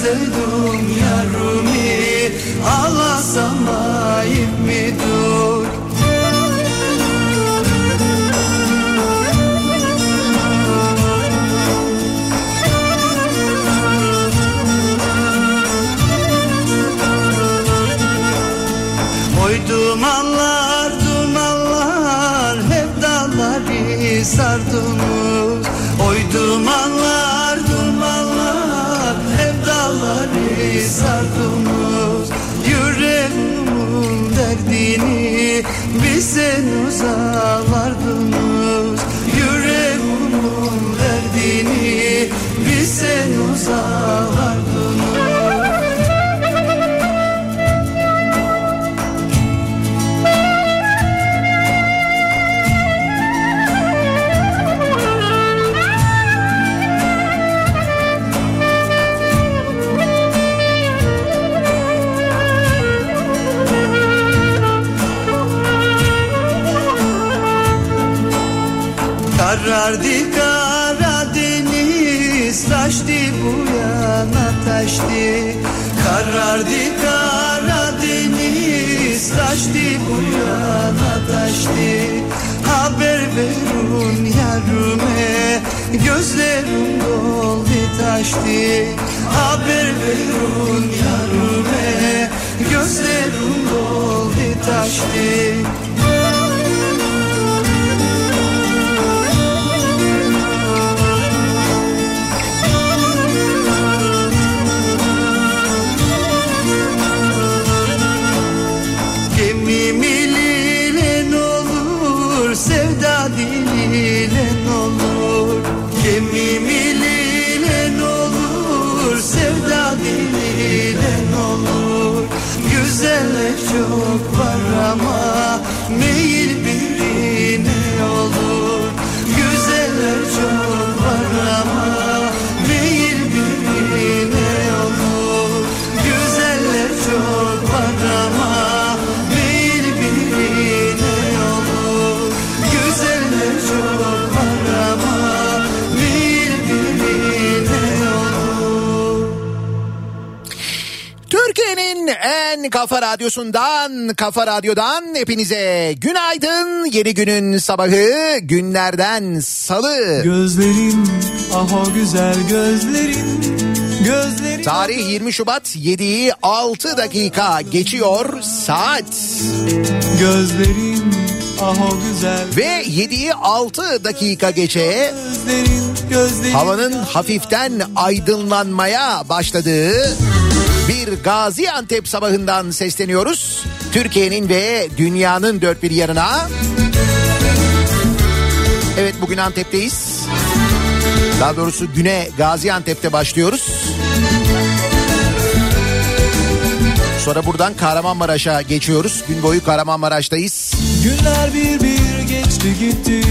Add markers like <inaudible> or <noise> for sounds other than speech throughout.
Özledim yarımı ağlasam ayıp taştı Haber verin yarıme gözlerim doldu taştı. Haber verin yarıme gözlerim doldu taştı kafa radyosundan, kafa radyodan hepinize günaydın. Yeni günün sabahı günlerden salı. Gözlerin ah o güzel gözlerin gözlerin Tarih 20 Şubat 7'yi 6 dakika geçiyor saat. Gözlerin ah o güzel Ve 7'yi 6 dakika geçe gözlerin gözlerin havanın hafiften aydınlanmaya başladığı bir Gaziantep sabahından sesleniyoruz. Türkiye'nin ve dünyanın dört bir yanına. Evet bugün Antep'teyiz. Daha doğrusu güne Gaziantep'te başlıyoruz. Sonra buradan Kahramanmaraş'a geçiyoruz. Gün boyu Kahramanmaraş'tayız. Günler bir bir geçti gitti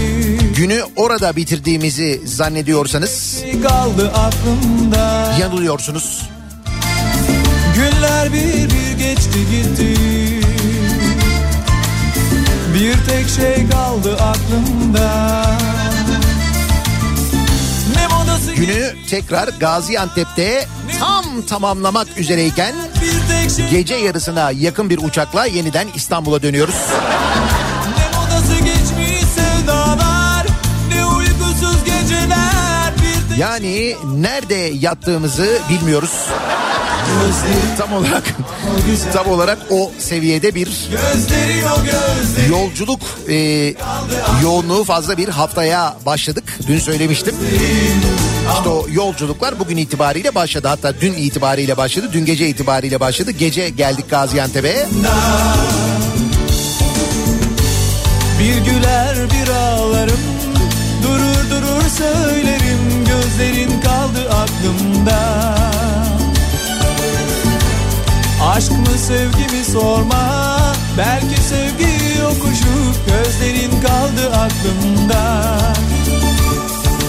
Günü orada bitirdiğimizi zannediyorsanız kaldı aklımda yanılıyorsunuz. Günler bir bir geçti gitti. Bir tek şey kaldı aklımda. Günü tekrar Gaziantep'te tam tamamlamak üzereyken şey gece yarısına yakın bir uçakla yeniden İstanbul'a dönüyoruz. Yani nerede yattığımızı bilmiyoruz. Tam olarak tam olarak o seviyede bir yolculuk e, yoğunluğu fazla bir haftaya başladık. Dün söylemiştim. İşte o yolculuklar bugün itibariyle başladı. Hatta dün itibariyle başladı. Dün gece itibariyle başladı. Gece geldik Gaziantep'e. Bir güler bir ağlarım Durur durur söylerim Gözlerin kaldı aklımda Aşk mı sevgi mi sorma. Belki sevgi yokuşu Gözlerin kaldı aklımda.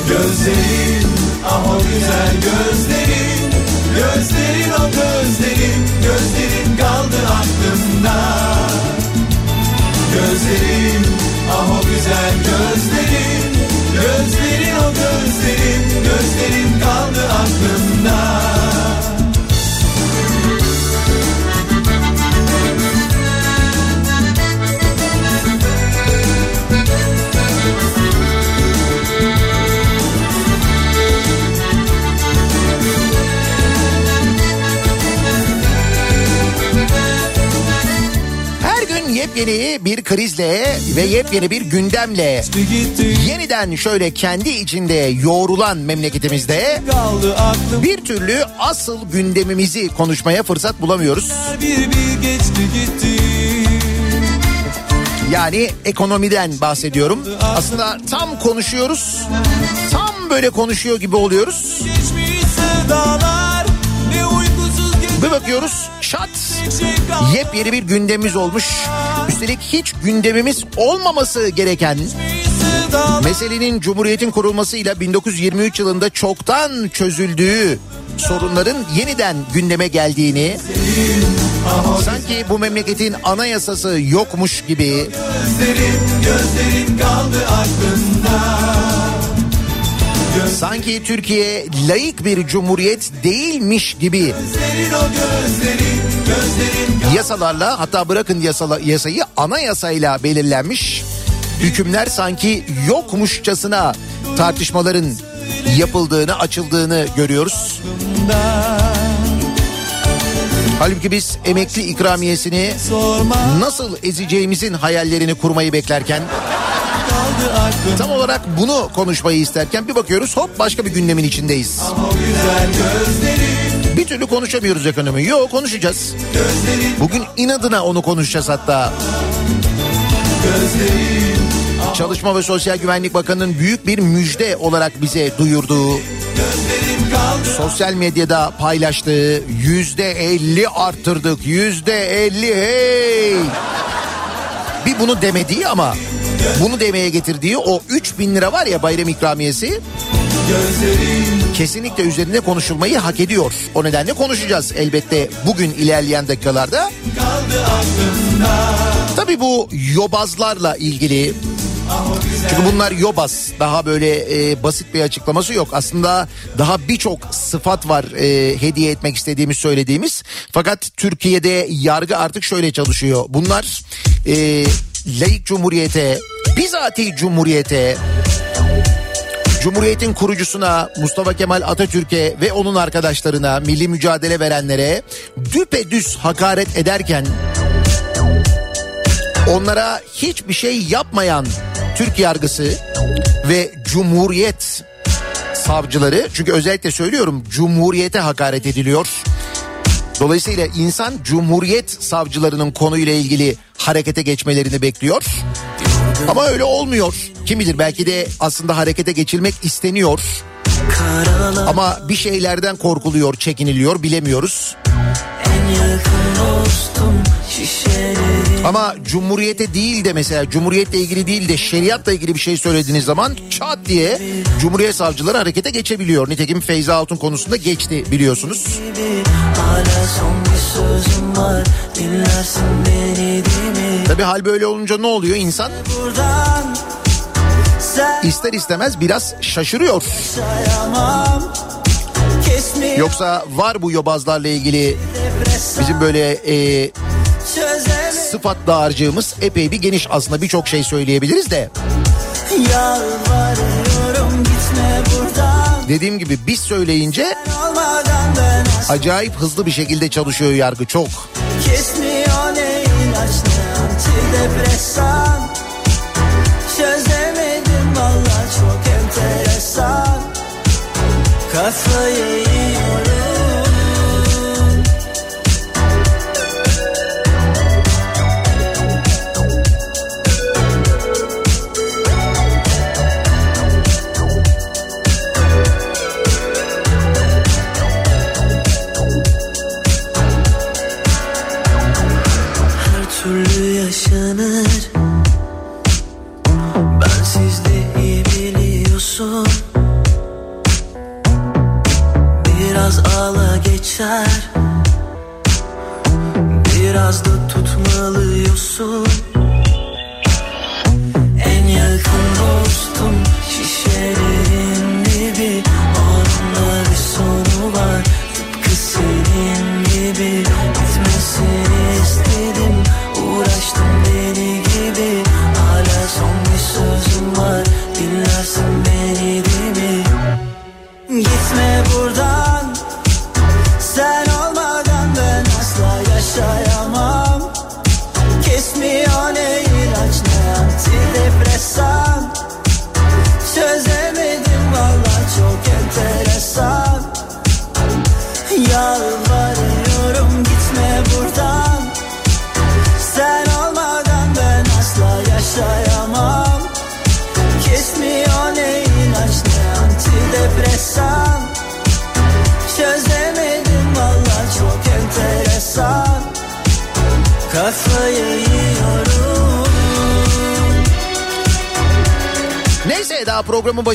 Gözlerin ah o güzel gözlerin. Gözlerin o gözlerin. Gözlerin kaldı aklımda. Gözlerin ah o güzel gözlerin. Gözlerin o gözlerin. Gözlerin kaldı aklımda yepyeni bir krizle ve yepyeni bir gündemle yeniden şöyle kendi içinde yoğrulan memleketimizde bir türlü asıl gündemimizi konuşmaya fırsat bulamıyoruz. Yani ekonomiden bahsediyorum. Aslında tam konuşuyoruz. Tam böyle konuşuyor gibi oluyoruz. Bir bakıyoruz şat yepyeni bir gündemimiz olmuş. Üstelik hiç gündemimiz olmaması gereken meselenin Cumhuriyet'in kurulmasıyla 1923 yılında çoktan çözüldüğü sorunların yeniden gündeme geldiğini sanki bu memleketin anayasası yokmuş gibi sanki Türkiye layık bir cumhuriyet değilmiş gibi Gözlerin o Gözlerin yasalarla hatta bırakın yasala, yasayı anayasayla belirlenmiş hükümler sanki yokmuşçasına tartışmaların yapıldığını açıldığını görüyoruz. Halbuki biz emekli ikramiyesini nasıl ezeceğimizin hayallerini kurmayı beklerken tam olarak bunu konuşmayı isterken bir bakıyoruz hop başka bir gündemin içindeyiz. O güzel gözlerin Bir türlü konuşamıyoruz ekonomi. Yok konuşacağız. Bugün inadına onu konuşacağız hatta. Çalışma ve Sosyal Güvenlik Bakanı'nın büyük bir müjde olarak bize duyurduğu, sosyal medyada paylaştığı yüzde elli arttırdık, yüzde elli hey. Bir bunu demediği ama bunu demeye getirdiği o 3 bin lira var ya bayram ikramiyesi Gözlerin kesinlikle üzerinde konuşulmayı hak ediyor. O nedenle konuşacağız elbette bugün ilerleyen dakikalarda. Tabii bu yobazlarla ilgili Çünkü bunlar yobaz. Daha böyle e, basit bir açıklaması yok. Aslında daha birçok sıfat var e, hediye etmek istediğimiz söylediğimiz. Fakat Türkiye'de yargı artık şöyle çalışıyor. Bunlar e, laik cumhuriyete, bizatihi cumhuriyete, Cumhuriyetin kurucusuna Mustafa Kemal Atatürk'e ve onun arkadaşlarına milli mücadele verenlere düpedüz hakaret ederken onlara hiçbir şey yapmayan Türk yargısı ve Cumhuriyet savcıları çünkü özellikle söylüyorum Cumhuriyete hakaret ediliyor. Dolayısıyla insan Cumhuriyet savcılarının konuyla ilgili harekete geçmelerini bekliyor. Ama öyle olmuyor. Kim bilir belki de aslında harekete geçilmek isteniyor. Ama bir şeylerden korkuluyor, çekiniliyor bilemiyoruz. Ama cumhuriyete değil de mesela cumhuriyetle ilgili değil de şeriatla ilgili bir şey söylediğiniz zaman çat diye cumhuriyet savcıları harekete geçebiliyor. Nitekim Feyza Altun konusunda geçti biliyorsunuz. Hala son bir sözüm var dinlersin beni değil mi? Tabi hal böyle olunca ne oluyor insan? İster istemez biraz şaşırıyor. Yoksa var bu yobazlarla ilgili bizim böyle e, sıfat dağarcığımız epey bir geniş aslında birçok şey söyleyebiliriz de. Dediğim gibi biz söyleyince acayip hızlı bir şekilde çalışıyor yargı çok. Kesmiyor ne ilaç ne antidepresan Çözemedim valla çok enteresan. Kafayı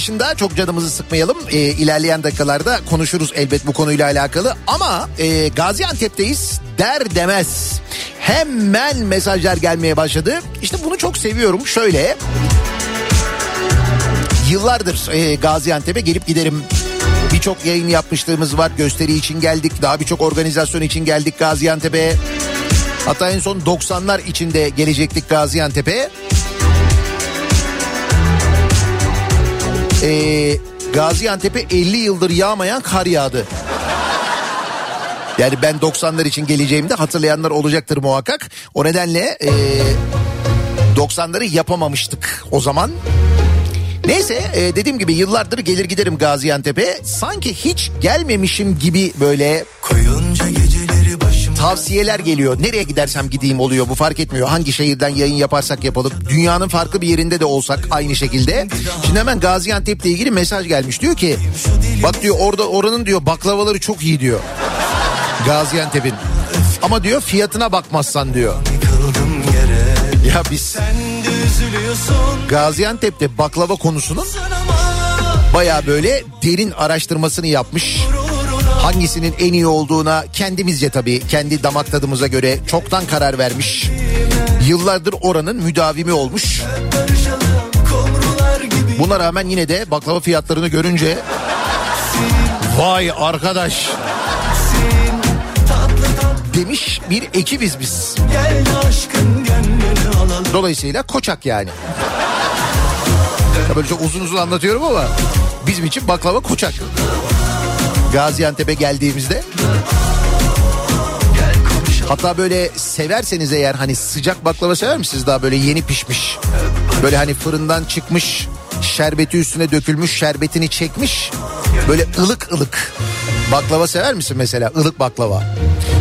başında çok canımızı sıkmayalım. E, ilerleyen dakikalarda konuşuruz elbet bu konuyla alakalı. Ama e, Gaziantep'teyiz der demez. Hemen mesajlar gelmeye başladı. İşte bunu çok seviyorum. Şöyle yıllardır e, Gaziantep'e gelip giderim. Birçok yayın yapmışlığımız var. Gösteri için geldik. Daha birçok organizasyon için geldik Gaziantep'e. Hatta en son 90'lar içinde gelecektik Gaziantep'e. E, Gaziantep'e 50 yıldır yağmayan kar yağdı. Yani ben 90'lar için geleceğimde hatırlayanlar olacaktır muhakkak. O nedenle e, 90'ları yapamamıştık o zaman. Neyse e, dediğim gibi yıllardır gelir giderim Gaziantep'e. Sanki hiç gelmemişim gibi böyle tavsiyeler geliyor. Nereye gidersem gideyim oluyor bu fark etmiyor. Hangi şehirden yayın yaparsak yapalım. Dünyanın farklı bir yerinde de olsak aynı şekilde. Şimdi hemen Gaziantep'le ilgili mesaj gelmiş. Diyor ki bak diyor orada oranın diyor baklavaları çok iyi diyor. Gaziantep'in. Ama diyor fiyatına bakmazsan diyor. Ya biz Gaziantep'te baklava konusunun baya böyle derin araştırmasını yapmış hangisinin en iyi olduğuna kendimizce tabii kendi damak tadımıza göre çoktan karar vermiş. Yıllardır oranın müdavimi olmuş. Buna rağmen yine de baklava fiyatlarını görünce vay arkadaş demiş bir ekibiz biz. Dolayısıyla koçak yani. Ya böyle çok uzun uzun anlatıyorum ama bizim için baklava koçak. Gaziantep'e geldiğimizde Hatta böyle severseniz eğer hani sıcak baklava sever misiniz daha böyle yeni pişmiş. Böyle hani fırından çıkmış şerbeti üstüne dökülmüş şerbetini çekmiş. Böyle ılık ılık baklava sever misin mesela ılık baklava?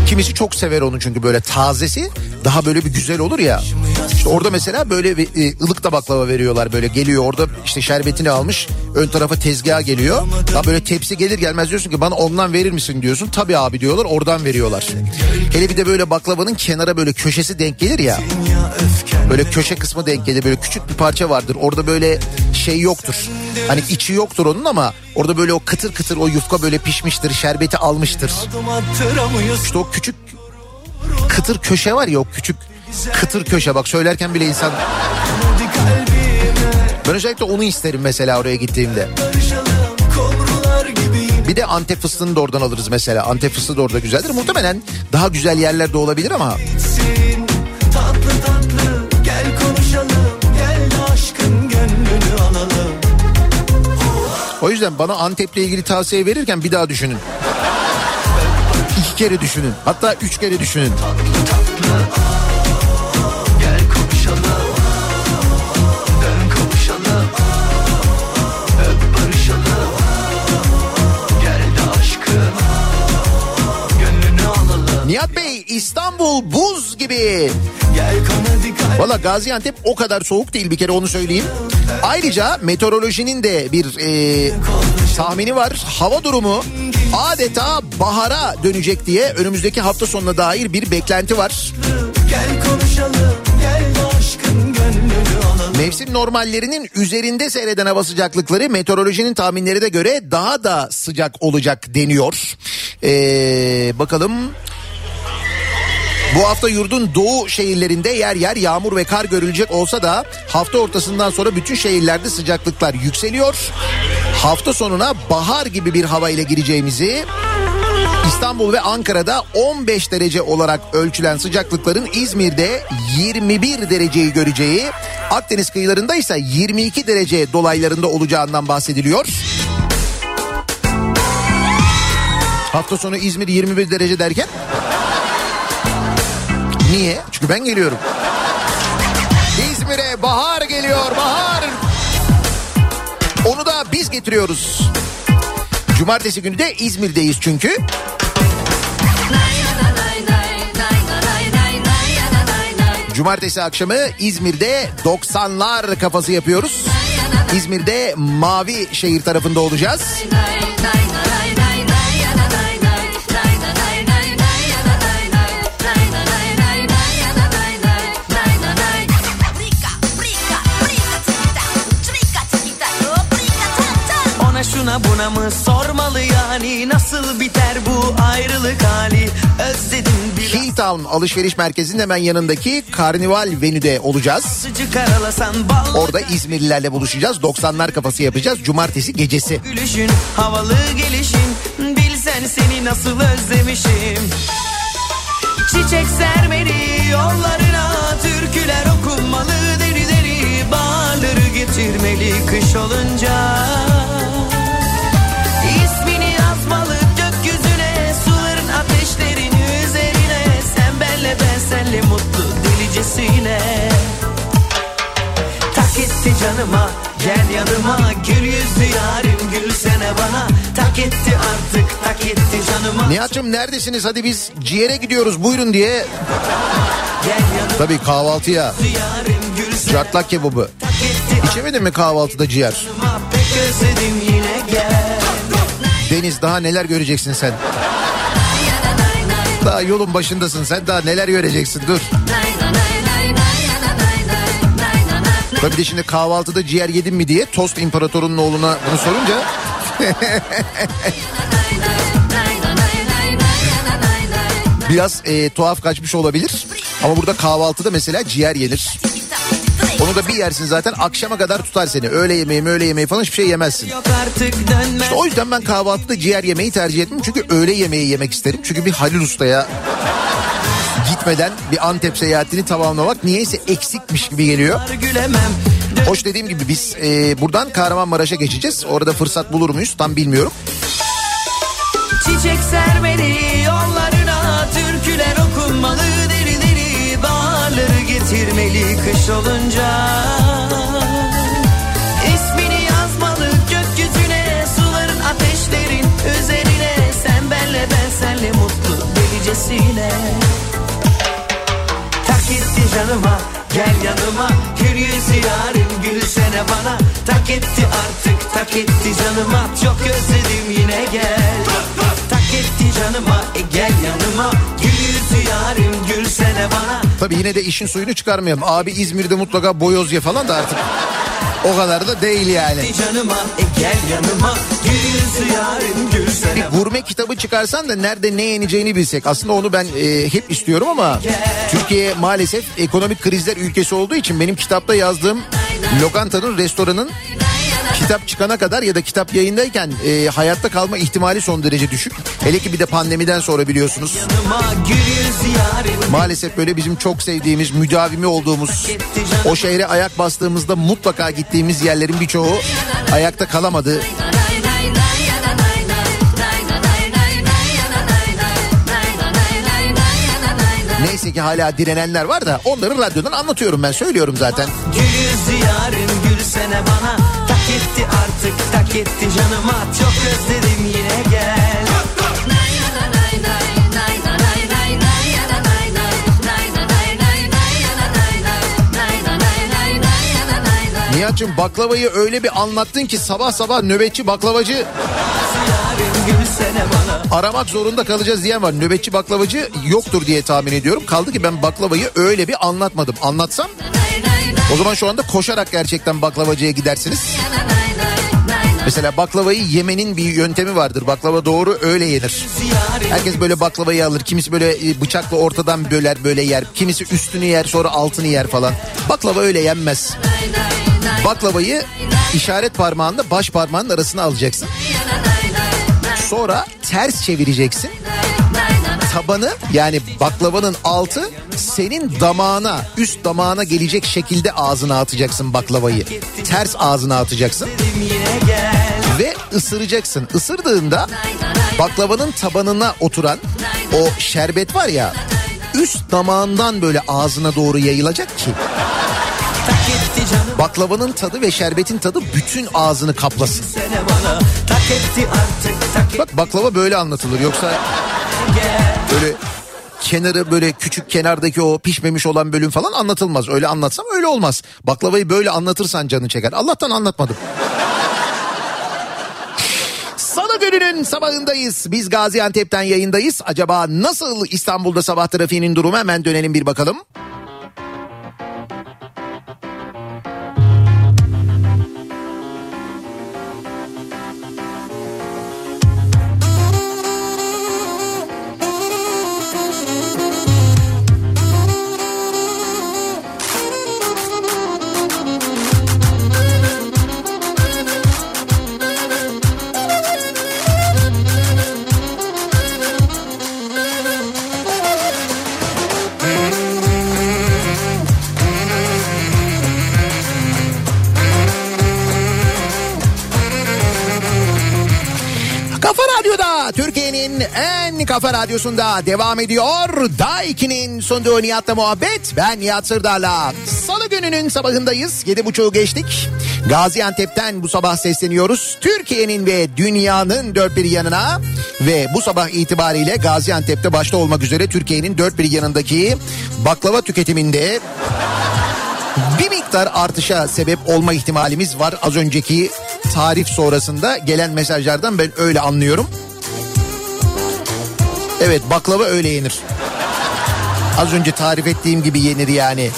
Kimisi çok sever onu çünkü böyle tazesi daha böyle bir güzel olur ya. İşte orada mesela böyle bir e, ılık da baklava veriyorlar böyle geliyor orada işte şerbetini almış ön tarafa tezgaha geliyor. Daha böyle tepsi gelir gelmez diyorsun ki bana ondan verir misin diyorsun. Tabii abi diyorlar oradan veriyorlar. Hele bir de böyle baklavanın kenara böyle köşesi denk gelir ya. Böyle köşe kısmı denk gelir böyle küçük bir parça vardır. Orada böyle şey yoktur. Hani içi yoktur onun ama orada böyle o kıtır kıtır o yufka böyle pişmiştir. Şerbeti almıştır. İşte o küçük kıtır köşe var ya o küçük kıtır köşe bak söylerken bile insan ben özellikle onu isterim mesela oraya gittiğimde. Bir de Antep fıstığını da oradan alırız mesela. Antep fıstığı da orada güzeldir. Muhtemelen daha güzel yerlerde olabilir ama o yüzden bana Antep'le ilgili tavsiye verirken bir daha düşünün. İki kere düşünün. Hatta üç kere düşünün. Nihat Bey İstanbul buz gibi. Valla Gaziantep o kadar soğuk değil bir kere onu söyleyeyim. Ayrıca meteorolojinin de bir e, tahmini var. Hava durumu adeta bahara dönecek diye önümüzdeki hafta sonuna dair bir beklenti var. Gel konuşalım Gel aşkın gönlünü Mevsim normallerinin üzerinde seyreden hava sıcaklıkları meteorolojinin tahminleri de göre daha da sıcak olacak deniyor. Ee, bakalım bu hafta yurdun doğu şehirlerinde yer yer yağmur ve kar görülecek olsa da hafta ortasından sonra bütün şehirlerde sıcaklıklar yükseliyor. Hafta sonuna bahar gibi bir hava ile gireceğimizi İstanbul ve Ankara'da 15 derece olarak ölçülen sıcaklıkların İzmir'de 21 dereceyi göreceği, Akdeniz kıyılarında ise 22 derece dolaylarında olacağından bahsediliyor. Hafta sonu İzmir 21 derece derken Niye? Çünkü ben geliyorum. İzmir'e bahar geliyor bahar. Onu da biz getiriyoruz. Cumartesi günü de İzmir'deyiz çünkü. Cumartesi akşamı İzmir'de 90'lar kafası yapıyoruz. İzmir'de Mavi Şehir tarafında olacağız. Ona buna mı sormalı yani Nasıl biter bu ayrılık hali Özledim biraz Hilltown alışveriş merkezinin hemen yanındaki Karnival Venü'de olacağız. Orada İzmirlilerle buluşacağız. 90'lar kafası yapacağız. Cumartesi gecesi. Gülüşün havalı gelişin Bilsen seni nasıl özlemişim Çiçek sermeli yollarına Türküler okunmalı deri deri Bağları getirmeli kış olunca yanıma Gül yüzlü yarim gülsene bana Tak etti artık tak etti canıma Nihat'cığım neredesiniz? Hadi biz ciğere gidiyoruz buyurun diye. Tabii kahvaltıya. Cartlak kebabı. İçemedin mi kahvaltıda ciğer? Deniz daha neler göreceksin sen? Daha yolun başındasın sen daha neler göreceksin dur. Tabii de şimdi kahvaltıda ciğer yedin mi diye tost imparatorunun oğluna bunu sorunca <laughs> biraz e, tuhaf kaçmış olabilir. Ama burada kahvaltıda mesela ciğer yenir. Onu da bir yersin zaten akşama kadar tutar seni. Öğle yemeği öğle yemeği falan hiçbir şey yemezsin. İşte o yüzden ben kahvaltıda ciğer yemeyi tercih etmem. Çünkü öğle yemeği yemek isterim. Çünkü bir Halil Usta'ya gitmeden bir Antep seyahatini tamamlamak niyeyse eksikmiş gibi geliyor. Hoş dediğim gibi biz e, buradan Kahramanmaraş'a geçeceğiz. Orada fırsat bulur muyuz tam bilmiyorum. Çiçek sermeli yollarına Türküler okunmalı deri deri Baharları getirmeli kış olunca İsmini yazmalı gökyüzüne Suların ateşlerin üzerine Sen benle ben senle mutlu delicesine Tak canıma gel yanıma. Gül yüzü yarim gülsene bana. Tak etti artık tak etti canıma. Çok özledim yine gel. Tak etti canıma e gel yanıma. Gül yüzü yarim gülsene bana. Tabii yine de işin suyunu çıkarmayalım. Abi İzmir'de mutlaka boyoz ye falan da artık o kadar da değil yani. Canıma e gel yanıma yarim bana Gurme kitabı çıkarsan da nerede ne yeneceğini bilsek. Aslında onu ben e, hep istiyorum ama Türkiye maalesef ekonomik krizler ülkesi olduğu için benim kitapta yazdığım lokantanın, restoranın kitap çıkana kadar ya da kitap yayındayken e, hayatta kalma ihtimali son derece düşük. Hele ki bir de pandemiden sonra biliyorsunuz. Maalesef böyle bizim çok sevdiğimiz, müdavimi olduğumuz, o şehre ayak bastığımızda mutlaka gittiğimiz yerlerin birçoğu ayakta kalamadı. Neyse ki hala direnenler var da onları radyodan anlatıyorum ben söylüyorum zaten. Gül yüzü yarim gülsene bana Tak etti artık tak etti canıma Çok özledim yine gel Nihat'cığım baklavayı öyle bir anlattın ki sabah sabah nöbetçi baklavacı aramak zorunda kalacağız diyen var. Nöbetçi baklavacı yoktur diye tahmin ediyorum. Kaldı ki ben baklavayı öyle bir anlatmadım. Anlatsam o zaman şu anda koşarak gerçekten baklavacıya gidersiniz. Mesela baklavayı yemenin bir yöntemi vardır. Baklava doğru öyle yenir. Herkes böyle baklavayı alır. Kimisi böyle e, bıçakla ortadan böler böyle yer. Kimisi üstünü yer sonra altını yer falan. Baklava öyle yenmez. Baklavayı işaret parmağında baş parmağının arasına alacaksın. Sonra ters çevireceksin. Tabanı yani baklavanın altı senin damağına üst damağına gelecek şekilde ağzına atacaksın baklavayı. Ters ağzına atacaksın ve ısıracaksın. Isırdığında baklavanın tabanına oturan o şerbet var ya üst damağından böyle ağzına doğru yayılacak ki baklavanın tadı ve şerbetin tadı bütün ağzını kaplasın. Bak baklava böyle anlatılır yoksa böyle kenarı böyle küçük kenardaki o pişmemiş olan bölüm falan anlatılmaz. Öyle anlatsam öyle olmaz. Baklavayı böyle anlatırsan canı çeker. Allah'tan anlatmadım. Salı gününün sabahındayız. Biz Gaziantep'ten yayındayız. Acaba nasıl İstanbul'da sabah trafiğinin durumu hemen dönelim bir bakalım. Kafa radyosunda devam ediyor. Daiki'nin sunduğu Nihat'la muhabbet. Ben Nihat Sırdar'la. Salı gününün sabahındayız. Yedi buçuğu geçtik. Gaziantep'ten bu sabah sesleniyoruz. Türkiye'nin ve dünyanın dört bir yanına ve bu sabah itibariyle Gaziantep'te başta olmak üzere Türkiye'nin dört bir yanındaki baklava tüketiminde bir miktar artışa sebep olma ihtimalimiz var. Az önceki tarif sonrasında gelen mesajlardan ben öyle anlıyorum. Evet baklava öyle yenir. Az önce tarif ettiğim gibi yenir yani.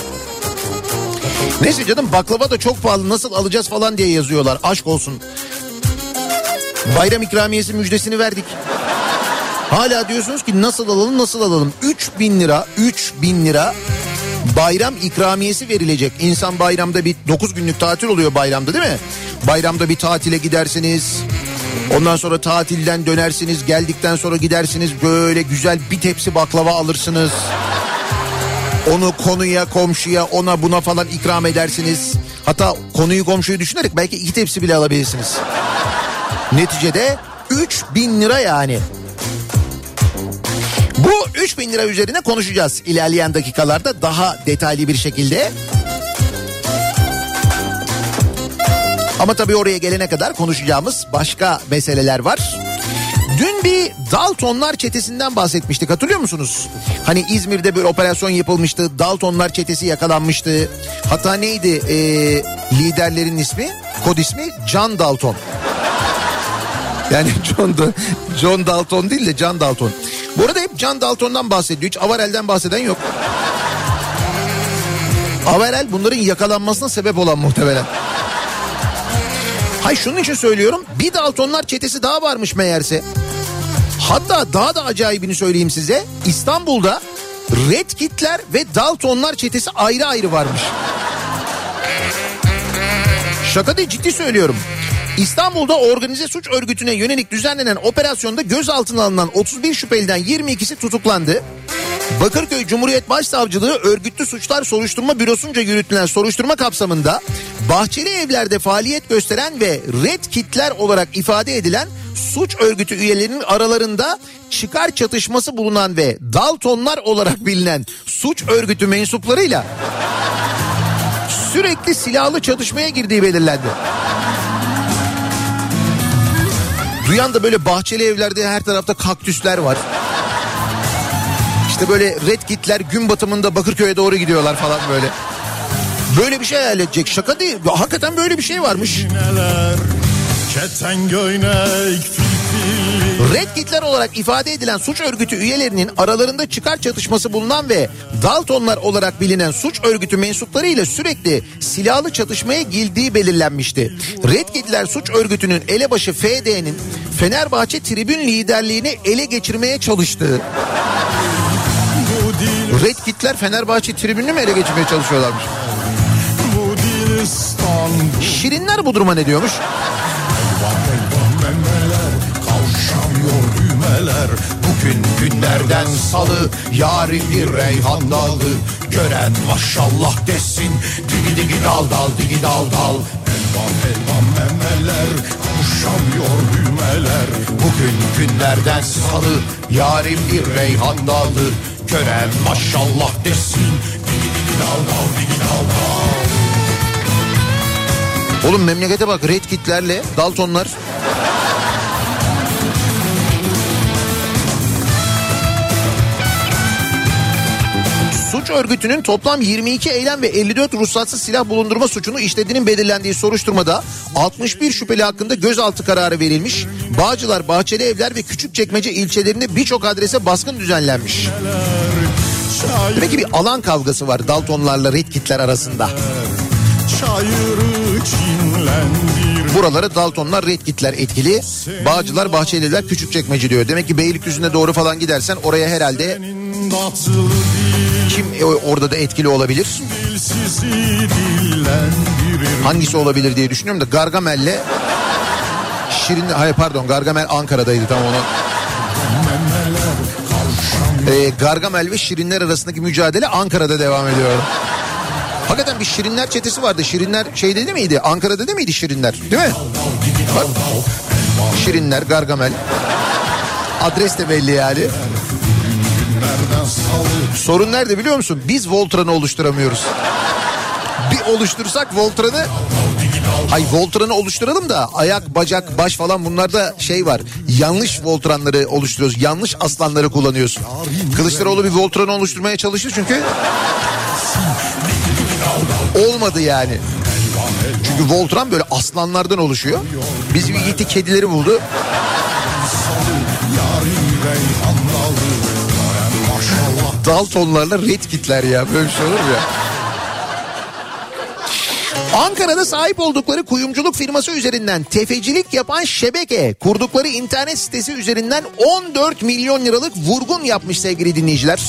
Neyse canım baklava da çok pahalı nasıl alacağız falan diye yazıyorlar. Aşk olsun. Bayram ikramiyesi müjdesini verdik. Hala diyorsunuz ki nasıl alalım nasıl alalım. 3000 lira 3000 lira bayram ikramiyesi verilecek. İnsan bayramda bir 9 günlük tatil oluyor bayramda değil mi? Bayramda bir tatile gidersiniz. Ondan sonra tatilden dönersiniz. Geldikten sonra gidersiniz böyle güzel bir tepsi baklava alırsınız. Onu konuya, komşuya, ona buna falan ikram edersiniz. Hatta konuyu komşuyu düşünerek belki iki tepsi bile alabilirsiniz. Neticede 3000 lira yani. Bu 3000 lira üzerine konuşacağız ilerleyen dakikalarda daha detaylı bir şekilde. Ama tabii oraya gelene kadar konuşacağımız başka meseleler var. Dün bir Daltonlar çetesinden bahsetmiştik hatırlıyor musunuz? Hani İzmir'de bir operasyon yapılmıştı. Daltonlar çetesi yakalanmıştı. Hatta neydi ee, liderlerin ismi? Kod ismi John Dalton. <laughs> Yani John, John Dalton değil de John Dalton. Bu arada hep John Dalton'dan bahsediyor. Hiç Avarel'den bahseden yok. Avarel bunların yakalanmasına sebep olan muhtemelen. Hay şunun için söylüyorum. Bir Daltonlar çetesi daha varmış meğerse. Hatta daha da acayibini söyleyeyim size. İstanbul'da Red Kitler ve Daltonlar çetesi ayrı ayrı varmış. Şaka değil ciddi söylüyorum. İstanbul'da organize suç örgütüne yönelik düzenlenen operasyonda gözaltına alınan 31 şüpheliden 22'si tutuklandı. Bakırköy Cumhuriyet Başsavcılığı örgütlü suçlar soruşturma bürosunca yürütülen soruşturma kapsamında bahçeli evlerde faaliyet gösteren ve red kitler olarak ifade edilen suç örgütü üyelerinin aralarında çıkar çatışması bulunan ve Daltonlar olarak bilinen suç örgütü mensuplarıyla sürekli silahlı çatışmaya girdiği belirlendi. Duyan da böyle bahçeli evlerde her tarafta kaktüsler var. İşte böyle red kitler gün batımında Bakırköy'e doğru gidiyorlar falan böyle. Böyle bir şey hayal edecek. Şaka değil. Hakikaten böyle bir şey varmış. Red Kitler olarak ifade edilen suç örgütü üyelerinin aralarında çıkar çatışması bulunan ve Daltonlar olarak bilinen suç örgütü mensupları ile sürekli silahlı çatışmaya girdiği belirlenmişti. Red Kitler suç örgütünün elebaşı FD'nin Fenerbahçe tribün liderliğini ele geçirmeye çalıştığı Red Kitler Fenerbahçe tribününü mü ele geçirmeye çalışıyorlarmış? bu Şirinler bu duruma ne diyormuş? Düğmeler Bugün günlerden salı Yarın bir reyhan dalı. Gören maşallah desin Digi digi dal dal digi dal dal. Elvan elvan memeler Kavşamıyor düğmeler. Bugün günlerden salı Yarın bir reyhan dalı. Gören maşallah desin Digi digi dal dal digi dal dal. Oğlum memlekete bak Red Kitlerle Daltonlar. Suç örgütünün toplam 22 eylem ve 54 ruhsatsız silah bulundurma suçunu işlediğinin belirlendiği soruşturmada 61 şüpheli hakkında gözaltı kararı verilmiş. Bağcılar, Bahçeli Evler ve Küçükçekmece ilçelerinde birçok adrese baskın düzenlenmiş. Demek ki bir alan kavgası var Daltonlarla Red Kitler arasında. Buraları Daltonlar Red Kitler etkili. Bağcılar, Bahçeliler, Küçükçekmece diyor. Demek ki Beylikdüzü'ne doğru falan gidersen oraya herhalde kim e, orada da etkili olabilir? Hangisi olabilir diye düşünüyorum da Gargamel'le Şirin hayır pardon Gargamel Ankara'daydı tam onu. Ee, Gargamel ve Şirinler arasındaki mücadele Ankara'da devam ediyor. Hakikaten bir Şirinler çetesi vardı. Şirinler şeyde değil miydi? Ankara'da değil miydi Şirinler? Değil mi? Bak. Şirinler, Gargamel. Adres de belli yani. Sorun nerede biliyor musun? Biz Voltran'ı oluşturamıyoruz. Bir oluştursak Voltran'ı Ay Voltran'ı oluşturalım da ayak, bacak, baş falan bunlarda şey var. Yanlış Voltran'ları oluşturuyoruz. Yanlış aslanları kullanıyorsun. Kılıçdaroğlu bir Voltran'ı oluşturmaya çalıştı çünkü olmadı yani. Çünkü Voltran böyle aslanlardan oluşuyor. Biz bir gitti kedileri buldu. Daltonlarla red kitler ya böyle bir şey olur mu ya? Ankara'da sahip oldukları kuyumculuk firması üzerinden tefecilik yapan şebeke kurdukları internet sitesi üzerinden 14 milyon liralık vurgun yapmış sevgili dinleyiciler.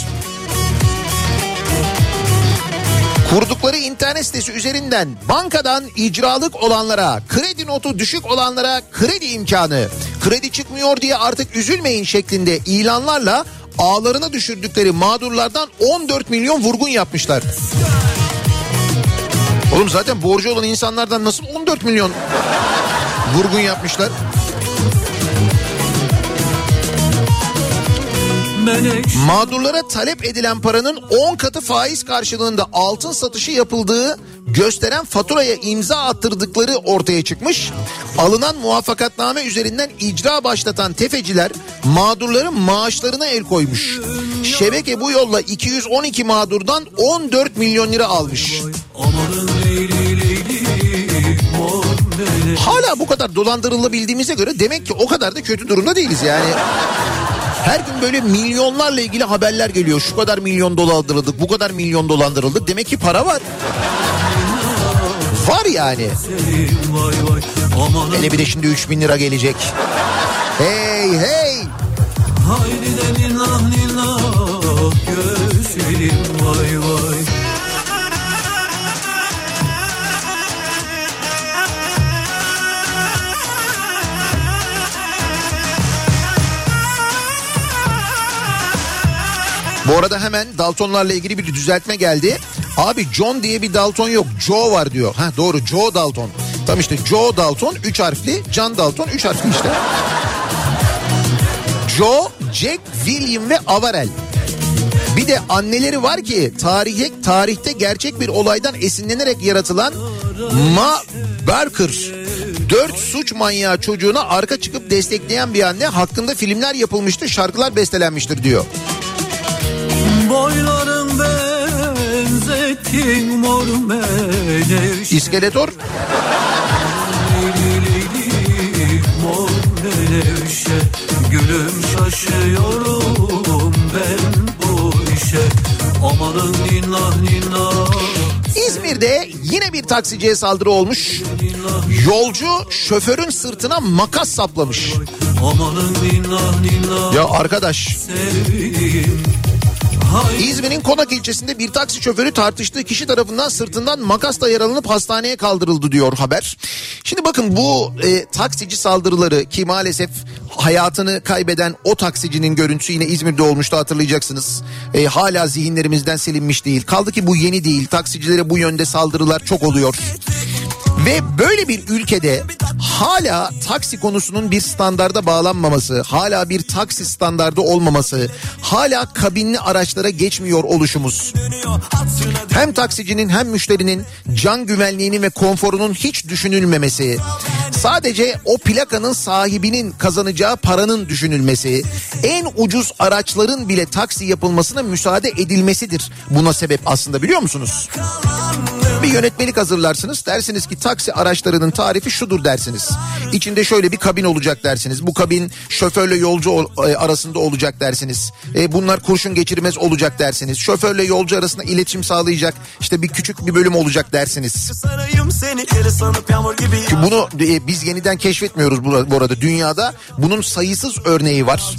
Kurdukları internet sitesi üzerinden bankadan icralık olanlara, kredi notu düşük olanlara kredi imkanı, kredi çıkmıyor diye artık üzülmeyin şeklinde ilanlarla ağlarına düşürdükleri mağdurlardan 14 milyon vurgun yapmışlar. Oğlum zaten borcu olan insanlardan nasıl 14 milyon vurgun yapmışlar? Mağdurlara talep edilen paranın 10 katı faiz karşılığında altın satışı yapıldığı gösteren faturaya imza attırdıkları ortaya çıkmış. Alınan muvaffakatname üzerinden icra başlatan tefeciler mağdurların maaşlarına el koymuş. Şebeke bu yolla 212 mağdurdan 14 milyon lira almış. Hala bu kadar dolandırılabildiğimize göre demek ki o kadar da kötü durumda değiliz yani. Her gün böyle milyonlarla ilgili haberler geliyor. Şu kadar milyon dolandırıldık, bu kadar milyon dolandırıldık. Demek ki para var. Var yani. Hele bir de şimdi 3 bin lira gelecek. Hey hey. Haydi de nillah nillah Gözlerim vay vay Bu arada hemen Daltonlarla ilgili bir düzeltme geldi. Abi John diye bir Dalton yok. Joe var diyor. Ha doğru Joe Dalton. Tam işte Joe Dalton 3 harfli. John Dalton 3 harfli işte. Joe, Jack, William ve Avarel. Bir de anneleri var ki tarihe, tarihte gerçek bir olaydan esinlenerek yaratılan Ma Barker. Dört suç manyağı çocuğuna arka çıkıp destekleyen bir anne hakkında filmler yapılmıştır, şarkılar bestelenmiştir diyor. Boyların benzettin mor menevşe İskeletor. Mor menevşe Gülüm şaşıyorum ben bu işe. Amanın ninah ninah İzmir'de yine bir taksiciye saldırı olmuş. Yolcu şoförün sırtına makas saplamış. Ya arkadaş İzmir'in Konak ilçesinde bir taksi şoförü tartıştığı kişi tarafından sırtından makasla yaralanıp hastaneye kaldırıldı diyor haber. Şimdi bakın bu e, taksici saldırıları ki maalesef hayatını kaybeden o taksicinin görüntüsü yine İzmir'de olmuştu hatırlayacaksınız. E, hala zihinlerimizden silinmiş değil. Kaldı ki bu yeni değil. Taksicilere bu yönde saldırılar çok oluyor. Ve böyle bir ülkede hala taksi konusunun bir standarda bağlanmaması, hala bir taksi standardı olmaması, hala kabinli araçlara geçmiyor oluşumuz. Hem taksicinin hem müşterinin can güvenliğinin ve konforunun hiç düşünülmemesi, sadece o plakanın sahibinin kazanacağı paranın düşünülmesi, en ucuz araçların bile taksi yapılmasına müsaade edilmesidir buna sebep aslında biliyor musunuz? Bir yönetmelik hazırlarsınız dersiniz ki taksi araçlarının tarifi şudur dersiniz. İçinde şöyle bir kabin olacak dersiniz. Bu kabin şoförle yolcu ol- e, arasında olacak dersiniz. E, bunlar kurşun geçirmez olacak dersiniz. Şoförle yolcu arasında iletişim sağlayacak işte bir küçük bir bölüm olacak dersiniz. Ki bunu e, biz yeniden keşfetmiyoruz bu, bu arada dünyada. Bunun sayısız örneği var.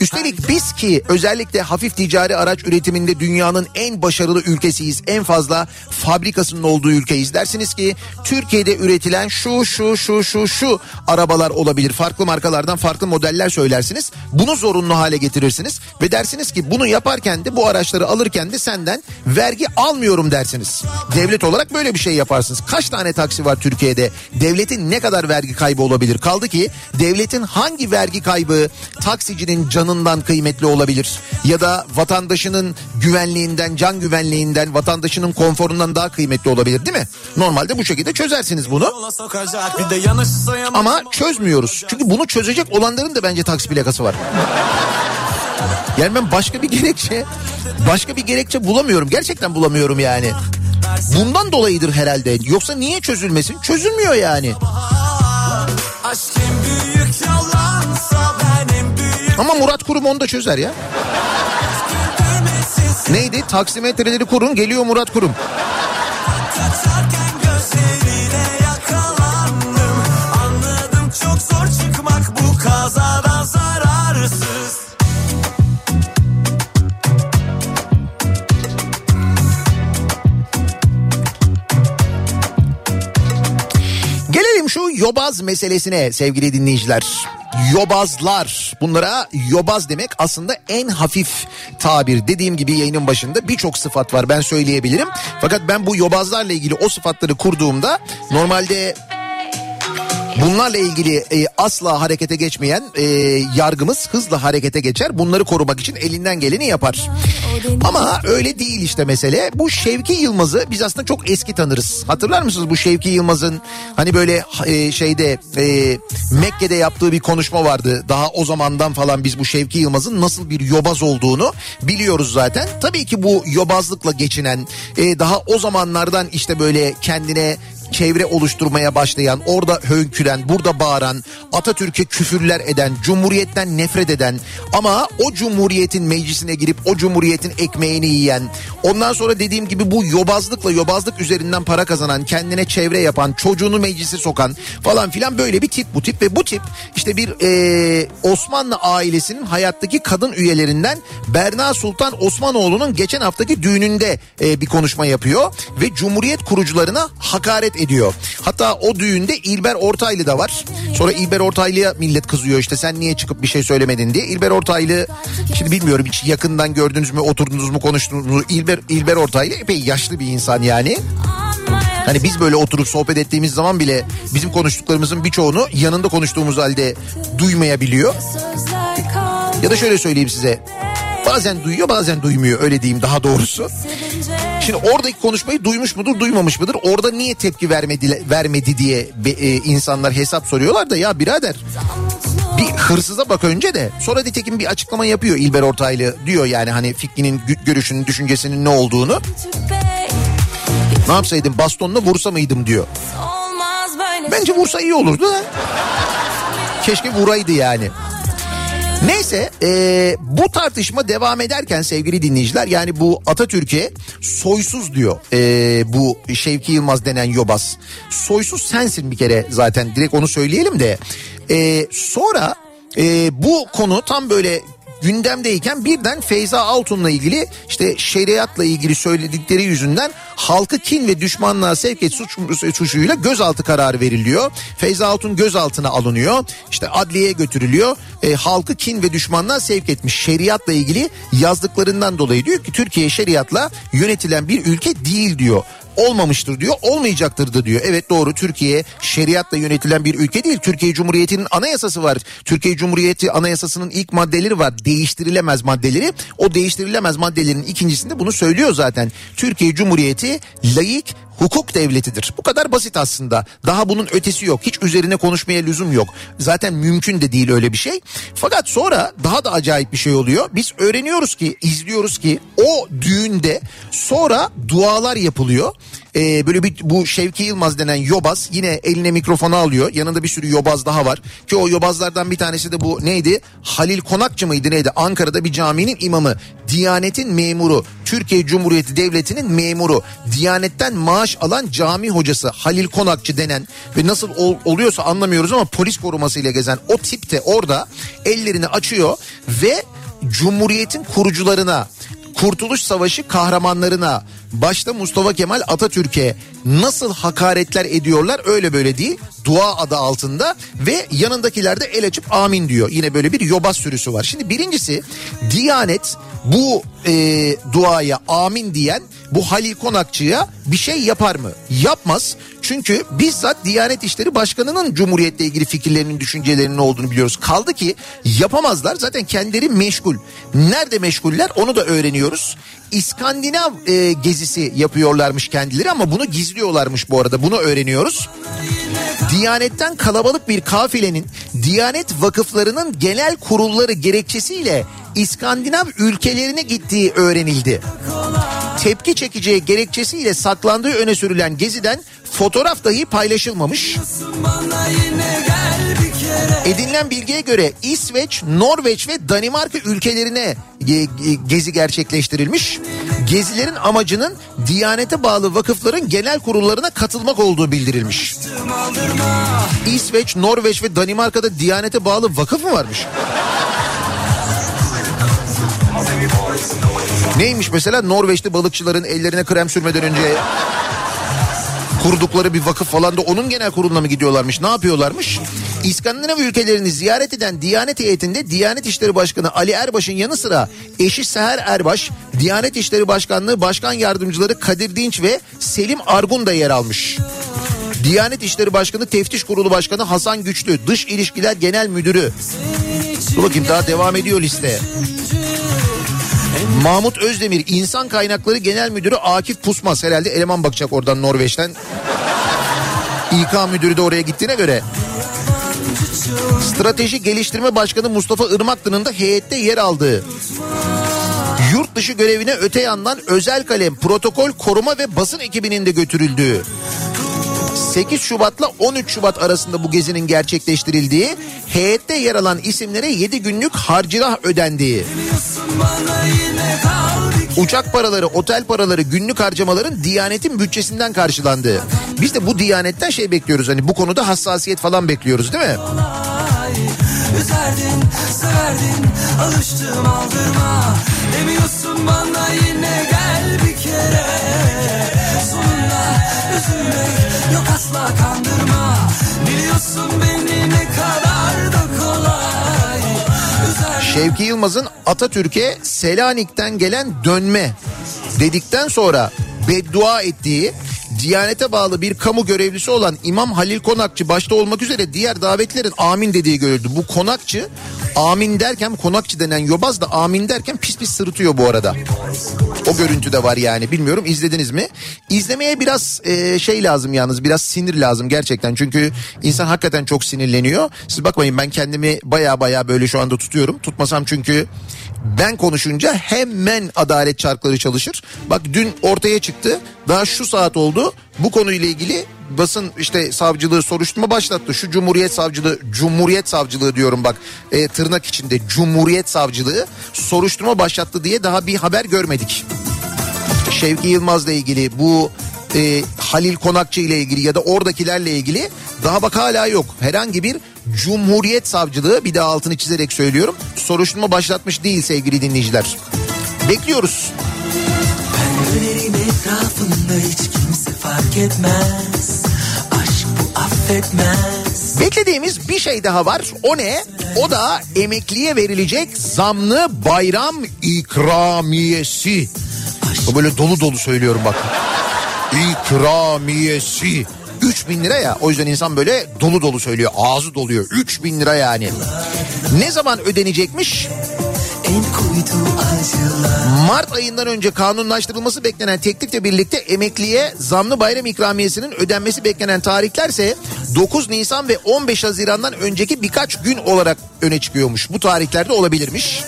Üstelik biz ki özellikle hafif ticari araç üretiminde dünyanın en başarılı ülkesiyiz. En fazla fabrikasının olduğu ülkeyiz. Dersiniz ki Türkiye'de üretilen şu şu şu şu şu arabalar olabilir. Farklı markalardan farklı modeller söylersiniz. Bunu zorunlu hale getirirsiniz. Ve dersiniz ki bunu yaparken de bu araçları alırken de senden vergi almıyorum dersiniz. Devlet olarak böyle bir şey yaparsınız. Kaç tane taksi var Türkiye'de? Devletin ne kadar vergi kaybı olabilir? Kaldı ki devletin hangi vergi kaybı taksicinin canından kıymetli olabilir? Ya da vatandaşının güvenliğinden, can güvenliğinden, vatandaşının konforundan daha kıymetli olabilir değil mi? Normalde bu şekilde çözersiniz bunu. Ama çözmüyoruz. Çünkü bunu çözecek olanların da bence taksi plakası var. Yani ben başka bir gerekçe başka bir gerekçe bulamıyorum. Gerçekten bulamıyorum yani. Bundan dolayıdır herhalde. Yoksa niye çözülmesin? Çözülmüyor yani. Ama Murat Kurum onu da çözer ya. Neydi? Taksimetreleri kurun geliyor Murat Kurum. Yobaz meselesine sevgili dinleyiciler. Yobazlar. Bunlara yobaz demek aslında en hafif tabir. Dediğim gibi yayının başında birçok sıfat var ben söyleyebilirim. Fakat ben bu yobazlarla ilgili o sıfatları kurduğumda normalde Bunlarla ilgili e, asla harekete geçmeyen e, yargımız hızla harekete geçer. Bunları korumak için elinden geleni yapar. Ama öyle değil işte mesele. Bu Şevki Yılmaz'ı biz aslında çok eski tanırız. Hatırlar mısınız bu Şevki Yılmaz'ın hani böyle e, şeyde e, Mekke'de yaptığı bir konuşma vardı. Daha o zamandan falan biz bu Şevki Yılmaz'ın nasıl bir yobaz olduğunu biliyoruz zaten. Tabii ki bu yobazlıkla geçinen e, daha o zamanlardan işte böyle kendine çevre oluşturmaya başlayan, orada hönküren, burada bağıran, Atatürk'e küfürler eden, Cumhuriyet'ten nefret eden ama o Cumhuriyet'in meclisine girip o Cumhuriyet'in ekmeğini yiyen, ondan sonra dediğim gibi bu yobazlıkla yobazlık üzerinden para kazanan, kendine çevre yapan, çocuğunu meclise sokan falan filan böyle bir tip bu tip ve bu tip işte bir e, Osmanlı ailesinin hayattaki kadın üyelerinden Berna Sultan Osmanoğlu'nun geçen haftaki düğününde e, bir konuşma yapıyor ve Cumhuriyet kurucularına hakaret ediyor. Hatta o düğünde İlber Ortaylı da var. Sonra İlber Ortaylı'ya millet kızıyor işte sen niye çıkıp bir şey söylemedin diye. İlber Ortaylı şimdi bilmiyorum hiç yakından gördünüz mü oturdunuz mu konuştunuz mu İlber, İlber Ortaylı epey yaşlı bir insan yani. Hani biz böyle oturup sohbet ettiğimiz zaman bile bizim konuştuklarımızın birçoğunu yanında konuştuğumuz halde duymayabiliyor. Ya da şöyle söyleyeyim size. Bazen duyuyor bazen duymuyor öyle diyeyim daha doğrusu. Şimdi oradaki konuşmayı duymuş mudur duymamış mıdır? Orada niye tepki vermedi, vermedi diye e, insanlar hesap soruyorlar da ya birader bir hırsıza bak önce de sonra nitekim bir açıklama yapıyor İlber Ortaylı diyor yani hani fikrinin görüşünün düşüncesinin ne olduğunu. Ne yapsaydım bastonla vursa mıydım diyor. Bence vursa iyi olurdu da. Keşke vuraydı yani. Neyse e, bu tartışma devam ederken sevgili dinleyiciler yani bu Atatürk'e soysuz diyor e, bu Şevki Yılmaz denen yobaz. Soysuz sensin bir kere zaten direkt onu söyleyelim de. E, sonra e, bu konu tam böyle gündemdeyken birden Feyza Altun'la ilgili işte şeriatla ilgili söyledikleri yüzünden halkı kin ve düşmanlığa sevk et suç, suçuyla gözaltı kararı veriliyor. Feyza Altun gözaltına alınıyor. İşte adliyeye götürülüyor. E, halkı kin ve düşmanlığa sevk etmiş. Şeriatla ilgili yazdıklarından dolayı diyor ki Türkiye şeriatla yönetilen bir ülke değil diyor olmamıştır diyor olmayacaktır da diyor. Evet doğru Türkiye şeriatla yönetilen bir ülke değil. Türkiye Cumhuriyeti'nin anayasası var. Türkiye Cumhuriyeti anayasasının ilk maddeleri var. Değiştirilemez maddeleri. O değiştirilemez maddelerin ikincisinde bunu söylüyor zaten. Türkiye Cumhuriyeti layık hukuk devletidir. Bu kadar basit aslında. Daha bunun ötesi yok. Hiç üzerine konuşmaya lüzum yok. Zaten mümkün de değil öyle bir şey. Fakat sonra daha da acayip bir şey oluyor. Biz öğreniyoruz ki, izliyoruz ki o düğünde sonra dualar yapılıyor. Ee, böyle bir bu Şevki Yılmaz denen yobaz yine eline mikrofonu alıyor. Yanında bir sürü yobaz daha var. Ki o yobazlardan bir tanesi de bu neydi? Halil Konakçı mıydı neydi? Ankara'da bir caminin imamı. Diyanetin memuru. Türkiye Cumhuriyeti Devleti'nin memuru. Diyanetten maaş alan cami hocası Halil Konakçı denen ve nasıl ol, oluyorsa anlamıyoruz ama polis korumasıyla gezen o tip de orada ellerini açıyor ve Cumhuriyetin kurucularına Kurtuluş Savaşı kahramanlarına başta Mustafa Kemal Atatürk'e nasıl hakaretler ediyorlar öyle böyle değil. Dua adı altında ve yanındakiler de el açıp amin diyor. Yine böyle bir yobaz sürüsü var. Şimdi birincisi Diyanet bu e, duaya amin diyen bu Halil Konakçı'ya bir şey yapar mı? Yapmaz. Çünkü bizzat Diyanet İşleri Başkanı'nın Cumhuriyet'le ilgili fikirlerinin, düşüncelerinin olduğunu biliyoruz. Kaldı ki yapamazlar. Zaten kendileri meşgul. Nerede meşguller onu da öğreniyoruz. İskandinav e, gezisi yapıyorlarmış kendileri ama bunu gizliyorlarmış bu arada. Bunu öğreniyoruz. Diyanetten kalabalık bir kafilenin Diyanet vakıflarının genel kurulları gerekçesiyle İskandinav ülkelerine gittiği öğrenildi. Tepki çekeceği gerekçesiyle saklandığı öne sürülen geziden fotoğraf dahi paylaşılmamış. Edinilen bilgiye göre İsveç, Norveç ve Danimarka ülkelerine gezi gerçekleştirilmiş. Gezilerin amacının Diyanete bağlı vakıfların genel kurullarına katılmak olduğu bildirilmiş. İsveç, Norveç ve Danimarka'da Diyanete bağlı vakıf mı varmış? Neymiş mesela Norveçli balıkçıların ellerine krem sürmeden önce kurdukları bir vakıf falan da onun genel kuruluna mı gidiyorlarmış ne yapıyorlarmış? İskandinav ülkelerini ziyaret eden Diyanet heyetinde Diyanet İşleri Başkanı Ali Erbaş'ın yanı sıra eşi Seher Erbaş, Diyanet İşleri Başkanlığı Başkan Yardımcıları Kadir Dinç ve Selim Argun da yer almış. Diyanet İşleri Başkanı Teftiş Kurulu Başkanı Hasan Güçlü, Dış İlişkiler Genel Müdürü. Dur bakayım daha devam ediyor liste. Mahmut Özdemir, İnsan Kaynakları Genel Müdürü Akif Pusmaz herhalde eleman bakacak oradan Norveç'ten. İK müdürü de oraya gittiğine göre. Strateji Geliştirme Başkanı Mustafa Irmaklı'nın da heyette yer aldığı. Yurt dışı görevine öte yandan özel kalem, protokol, koruma ve basın ekibinin de götürüldüğü. 8 Şubat'la 13 Şubat arasında bu gezinin gerçekleştirildiği, heyette yer alan isimlere 7 günlük harcırah ödendiği. Uçak paraları, otel paraları, günlük harcamaların Diyanet'in bütçesinden karşılandığı. Biz de bu Diyanet'ten şey bekliyoruz hani bu konuda hassasiyet falan bekliyoruz değil mi? Üzerdin, severdin, alıştım aldırma Demiyorsun bana yine gel bir kere Sonunda üzülmek Şevki Yılmaz'ın Atatürk'e Selanik'ten gelen dönme dedikten sonra beddua ettiği Diyanete bağlı bir kamu görevlisi olan İmam Halil Konakçı başta olmak üzere diğer davetlerin amin dediği görüldü. Bu Konakçı amin derken Konakçı denen yobaz da amin derken pis pis sırıtıyor bu arada. O görüntü de var yani bilmiyorum izlediniz mi? İzlemeye biraz e, şey lazım yalnız biraz sinir lazım gerçekten. Çünkü insan hakikaten çok sinirleniyor. Siz bakmayın ben kendimi baya baya böyle şu anda tutuyorum. Tutmasam çünkü ben konuşunca hemen adalet çarkları çalışır. Bak dün ortaya çıktı. Daha şu saat oldu. Bu konuyla ilgili basın işte savcılığı soruşturma başlattı. Şu Cumhuriyet Savcılığı, Cumhuriyet Savcılığı diyorum bak e, tırnak içinde Cumhuriyet Savcılığı soruşturma başlattı diye daha bir haber görmedik. Şevki Yılmaz'la ilgili bu e, Halil Konakçı ile ilgili ya da oradakilerle ilgili daha bak hala yok. Herhangi bir Cumhuriyet Savcılığı bir daha altını çizerek söylüyorum. Soruşturma başlatmış değil sevgili dinleyiciler. Bekliyoruz. Pencerelerin etrafında hiç kimse fark etmez Aşk bu affetmez Beklediğimiz bir şey daha var. O ne? O da emekliye verilecek zamlı bayram ikramiyesi. O böyle dolu dolu söylüyorum bak. İkramiyesi. 3 bin lira ya o yüzden insan böyle dolu dolu söylüyor ağzı doluyor 3 bin lira yani. Ne zaman ödenecekmiş? Mart ayından önce kanunlaştırılması beklenen teklifle birlikte emekliye zamlı bayram ikramiyesinin ödenmesi beklenen tarihlerse 9 Nisan ve 15 Haziran'dan önceki birkaç gün olarak öne çıkıyormuş. Bu tarihlerde olabilirmiş.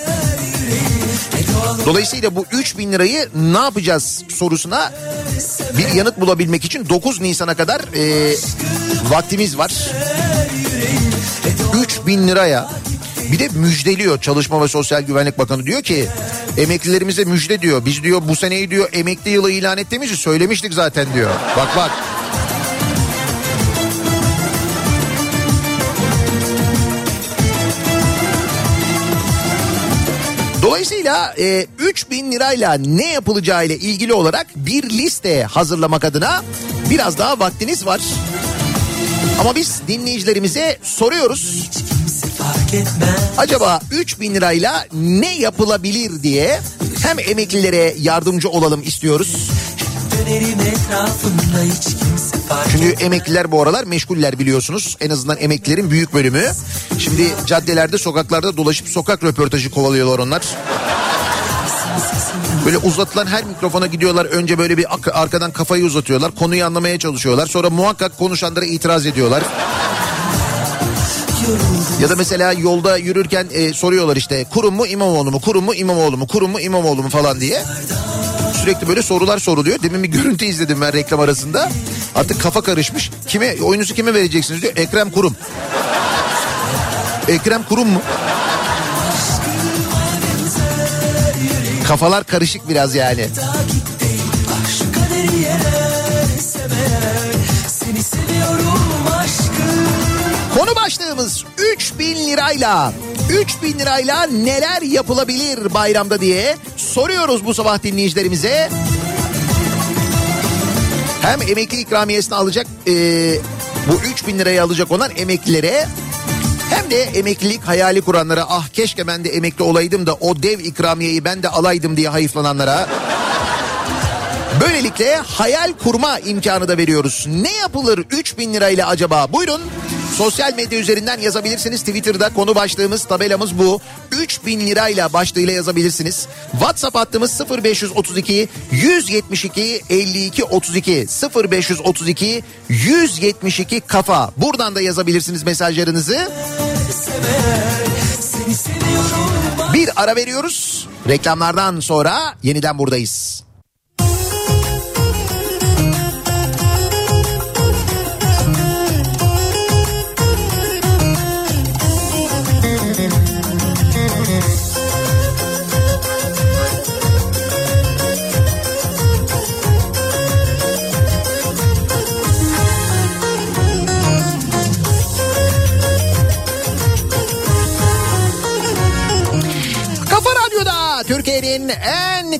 Dolayısıyla bu 3 bin lirayı ne yapacağız sorusuna bir yanıt bulabilmek için 9 Nisan'a kadar e, vaktimiz var. 3 bin liraya bir de müjdeliyor Çalışma ve Sosyal Güvenlik Bakanı diyor ki emeklilerimize müjde diyor. Biz diyor bu seneyi diyor emekli yılı ilan ettiğimizi söylemiştik zaten diyor. Bak bak. Dolayısıyla e, 3 bin lirayla ne yapılacağı ile ilgili olarak bir liste hazırlamak adına biraz daha vaktiniz var. Ama biz dinleyicilerimize soruyoruz. Acaba 3 bin lirayla ne yapılabilir diye hem emeklilere yardımcı olalım istiyoruz. Dönerim etrafında hiç kimse Çünkü emekliler bu aralar meşguller biliyorsunuz. En azından emeklilerin büyük bölümü. Şimdi caddelerde sokaklarda dolaşıp sokak röportajı kovalıyorlar onlar. Böyle uzatılan her mikrofona gidiyorlar. Önce böyle bir arkadan kafayı uzatıyorlar. Konuyu anlamaya çalışıyorlar. Sonra muhakkak konuşanlara itiraz ediyorlar. Ya da mesela yolda yürürken e, soruyorlar işte kurum mu İmamoğlu mu kurum mu İmamoğlu mu kurum mu İmamoğlu mu falan diye. Sürekli böyle sorular soruluyor. Demin bir görüntü izledim ben reklam arasında. Artık kafa karışmış. Kime oyunuzu kime vereceksiniz diyor. Ekrem Kurum. Ekrem Kurum mu? Kafalar karışık biraz yani. Konu başlığımız 3000 lirayla 3000 lirayla neler yapılabilir bayramda diye soruyoruz bu sabah dinleyicilerimize. Hem emekli ikramiyesini alacak e, bu 3 bin lirayı alacak olan emeklilere hem de emeklilik hayali kuranlara ah keşke ben de emekli olaydım da o dev ikramiyeyi ben de alaydım diye hayıflananlara Böylelikle hayal kurma imkanı da veriyoruz. Ne yapılır 3 bin lirayla acaba? Buyurun. Sosyal medya üzerinden yazabilirsiniz. Twitter'da konu başlığımız, tabelamız bu. 3 bin lirayla başlığıyla yazabilirsiniz. WhatsApp hattımız 0532 172 52 32 0532 172 kafa. Buradan da yazabilirsiniz mesajlarınızı. Bir ara veriyoruz. Reklamlardan sonra yeniden buradayız.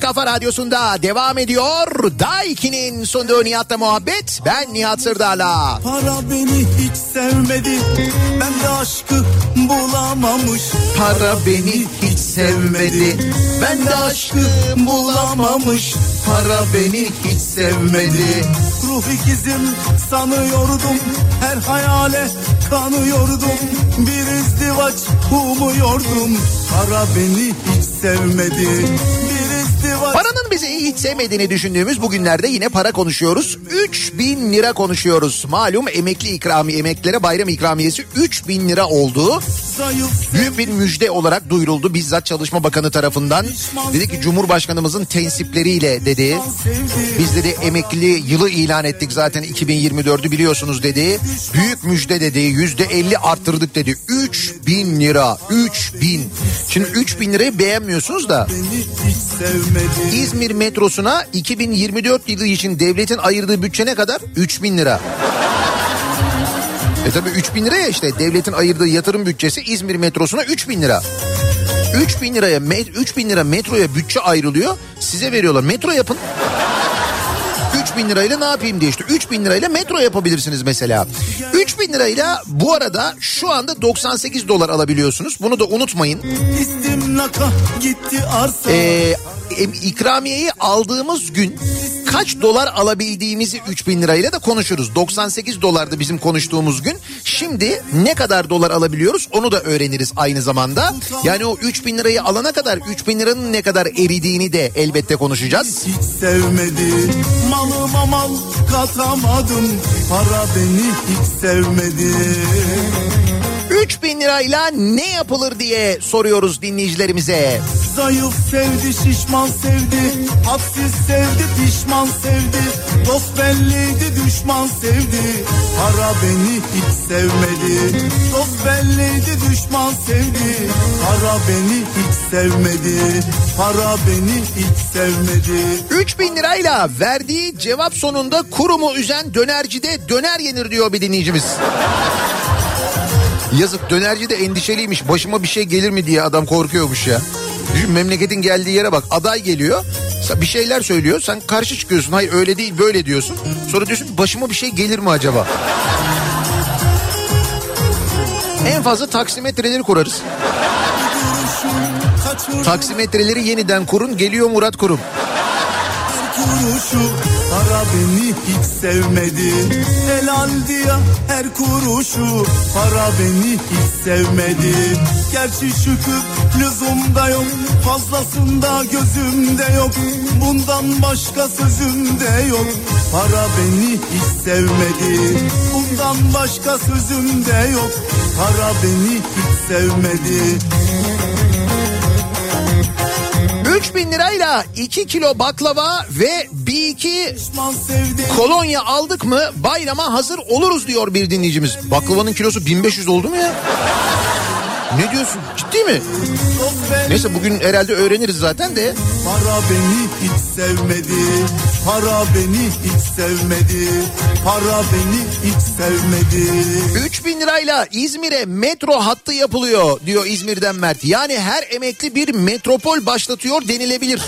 Kafa radyosunda devam ediyor. Daiki'nin sunduğu Nihat'la muhabbet. Ben Nihat Sırdar'la. Para beni hiç sevmedi Ben de aşkı bulamamış Para beni hiç sevmedi. Ben de aşkı bulamamış. Para beni hiç sevmedi. Ruh ikizim sanıyordum Her hayale kanıyordum Bir izdivaç umuyordum Para beni hiç sevmedi Bir bizi hiç sevmediğini düşündüğümüz bugünlerde yine para konuşuyoruz. 3000 lira konuşuyoruz. Malum emekli ikrami, emeklilere bayram ikramiyesi 3000 lira oldu. Büyük bir müjde olarak duyuruldu bizzat Çalışma Bakanı tarafından. Dedi ki Cumhurbaşkanımızın tensipleriyle dedi. Biz dedi emekli yılı ilan ettik zaten 2024'ü biliyorsunuz dedi. Büyük müjde dedi yüzde 50 arttırdık dedi. 3000 lira 3000. Şimdi 3000 lirayı beğenmiyorsunuz da sevmedi İzmir metrosuna 2024 yılı için devletin ayırdığı bütçe ne kadar? 3000 lira. E tabi 3000 liraya işte devletin ayırdığı yatırım bütçesi İzmir metrosuna 3000 lira. 3000 liraya 3000 lira metroya bütçe ayrılıyor. Size veriyorlar. Metro yapın. 3000 lirayla ne yapayım diye işte 3000 lirayla metro yapabilirsiniz mesela. 3000 lirayla bu arada şu anda 98 dolar alabiliyorsunuz. Bunu da unutmayın. Ee, ikramiyeyi aldığımız gün kaç dolar alabildiğimizi 3000 lirayla da konuşuruz. 98 dolardı bizim konuştuğumuz gün. Şimdi ne kadar dolar alabiliyoruz onu da öğreniriz aynı zamanda. Yani o 3000 lirayı alana kadar 3000 liranın ne kadar eridiğini de elbette konuşacağız. hiç sevmedi Malıma mal katamadım Para beni hiç sevmedi 3000 lirayla ne yapılır diye soruyoruz dinleyicilerimize. Zayıf sevdi şişman sevdi Hadsiz sevdi pişman sevdi Dost belliydi düşman sevdi Para beni hiç sevmedi Dost belliydi düşman sevdi Para beni hiç sevmedi Para beni hiç sevmedi 3000 lirayla verdiği cevap sonunda kurumu üzen dönercide döner yenir diyor bir dinleyicimiz. Yazık dönerci de endişeliymiş başıma bir şey gelir mi diye adam korkuyormuş ya. Düşün memleketin geldiği yere bak aday geliyor bir şeyler söylüyor sen karşı çıkıyorsun hayır öyle değil böyle diyorsun. Sonra diyorsun başıma bir şey gelir mi acaba? En fazla taksimetreleri kurarız. Taksimetreleri yeniden kurun geliyor Murat Kurum. Para beni hiç sevmedi. Helal diye her kuruşu Para beni hiç sevmedi. Gerçi şükür lüzumda yok Fazlasında gözümde yok. Bundan başka sözümde yok. Para beni hiç sevmedi. Bundan başka sözümde yok. Para beni hiç sevmedi 3000 lirayla 2 kilo baklava ve bir iki kolonya aldık mı bayrama hazır oluruz diyor bir dinleyicimiz. Baklavanın kilosu 1500 oldu mu ya? Ne diyorsun? Ciddi mi? Neyse bugün herhalde öğreniriz zaten de. Para beni hiç sevmedi Para beni hiç sevmedi Para beni hiç sevmedi 3000 lirayla İzmir'e metro hattı yapılıyor diyor İzmir'den Mert. Yani her emekli bir metropol başlatıyor denilebilir.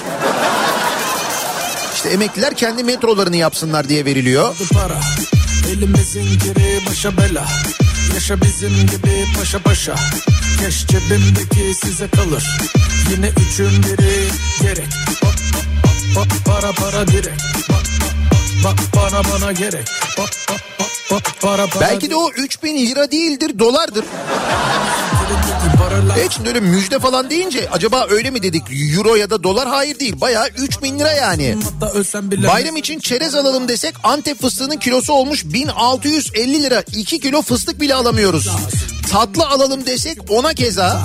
İşte emekliler kendi metrolarını yapsınlar diye veriliyor. para Elimizin giri başa bela Yaşa bizim gibi paşa paşa. Keş cebimdeki size kalır. Yine üçün biri gerek. Bak bak bak para para direkt Bak bak bak bana bana gerek. Bak bak bak Belki de o 3000 lira değildir dolardır. E şimdi öyle müjde falan deyince acaba öyle mi dedik euro ya da dolar hayır değil bayağı 3000 lira yani. Bayram için çerez alalım desek Antep fıstığının kilosu olmuş 1650 lira 2 kilo fıstık bile alamıyoruz. Tatlı alalım desek ona keza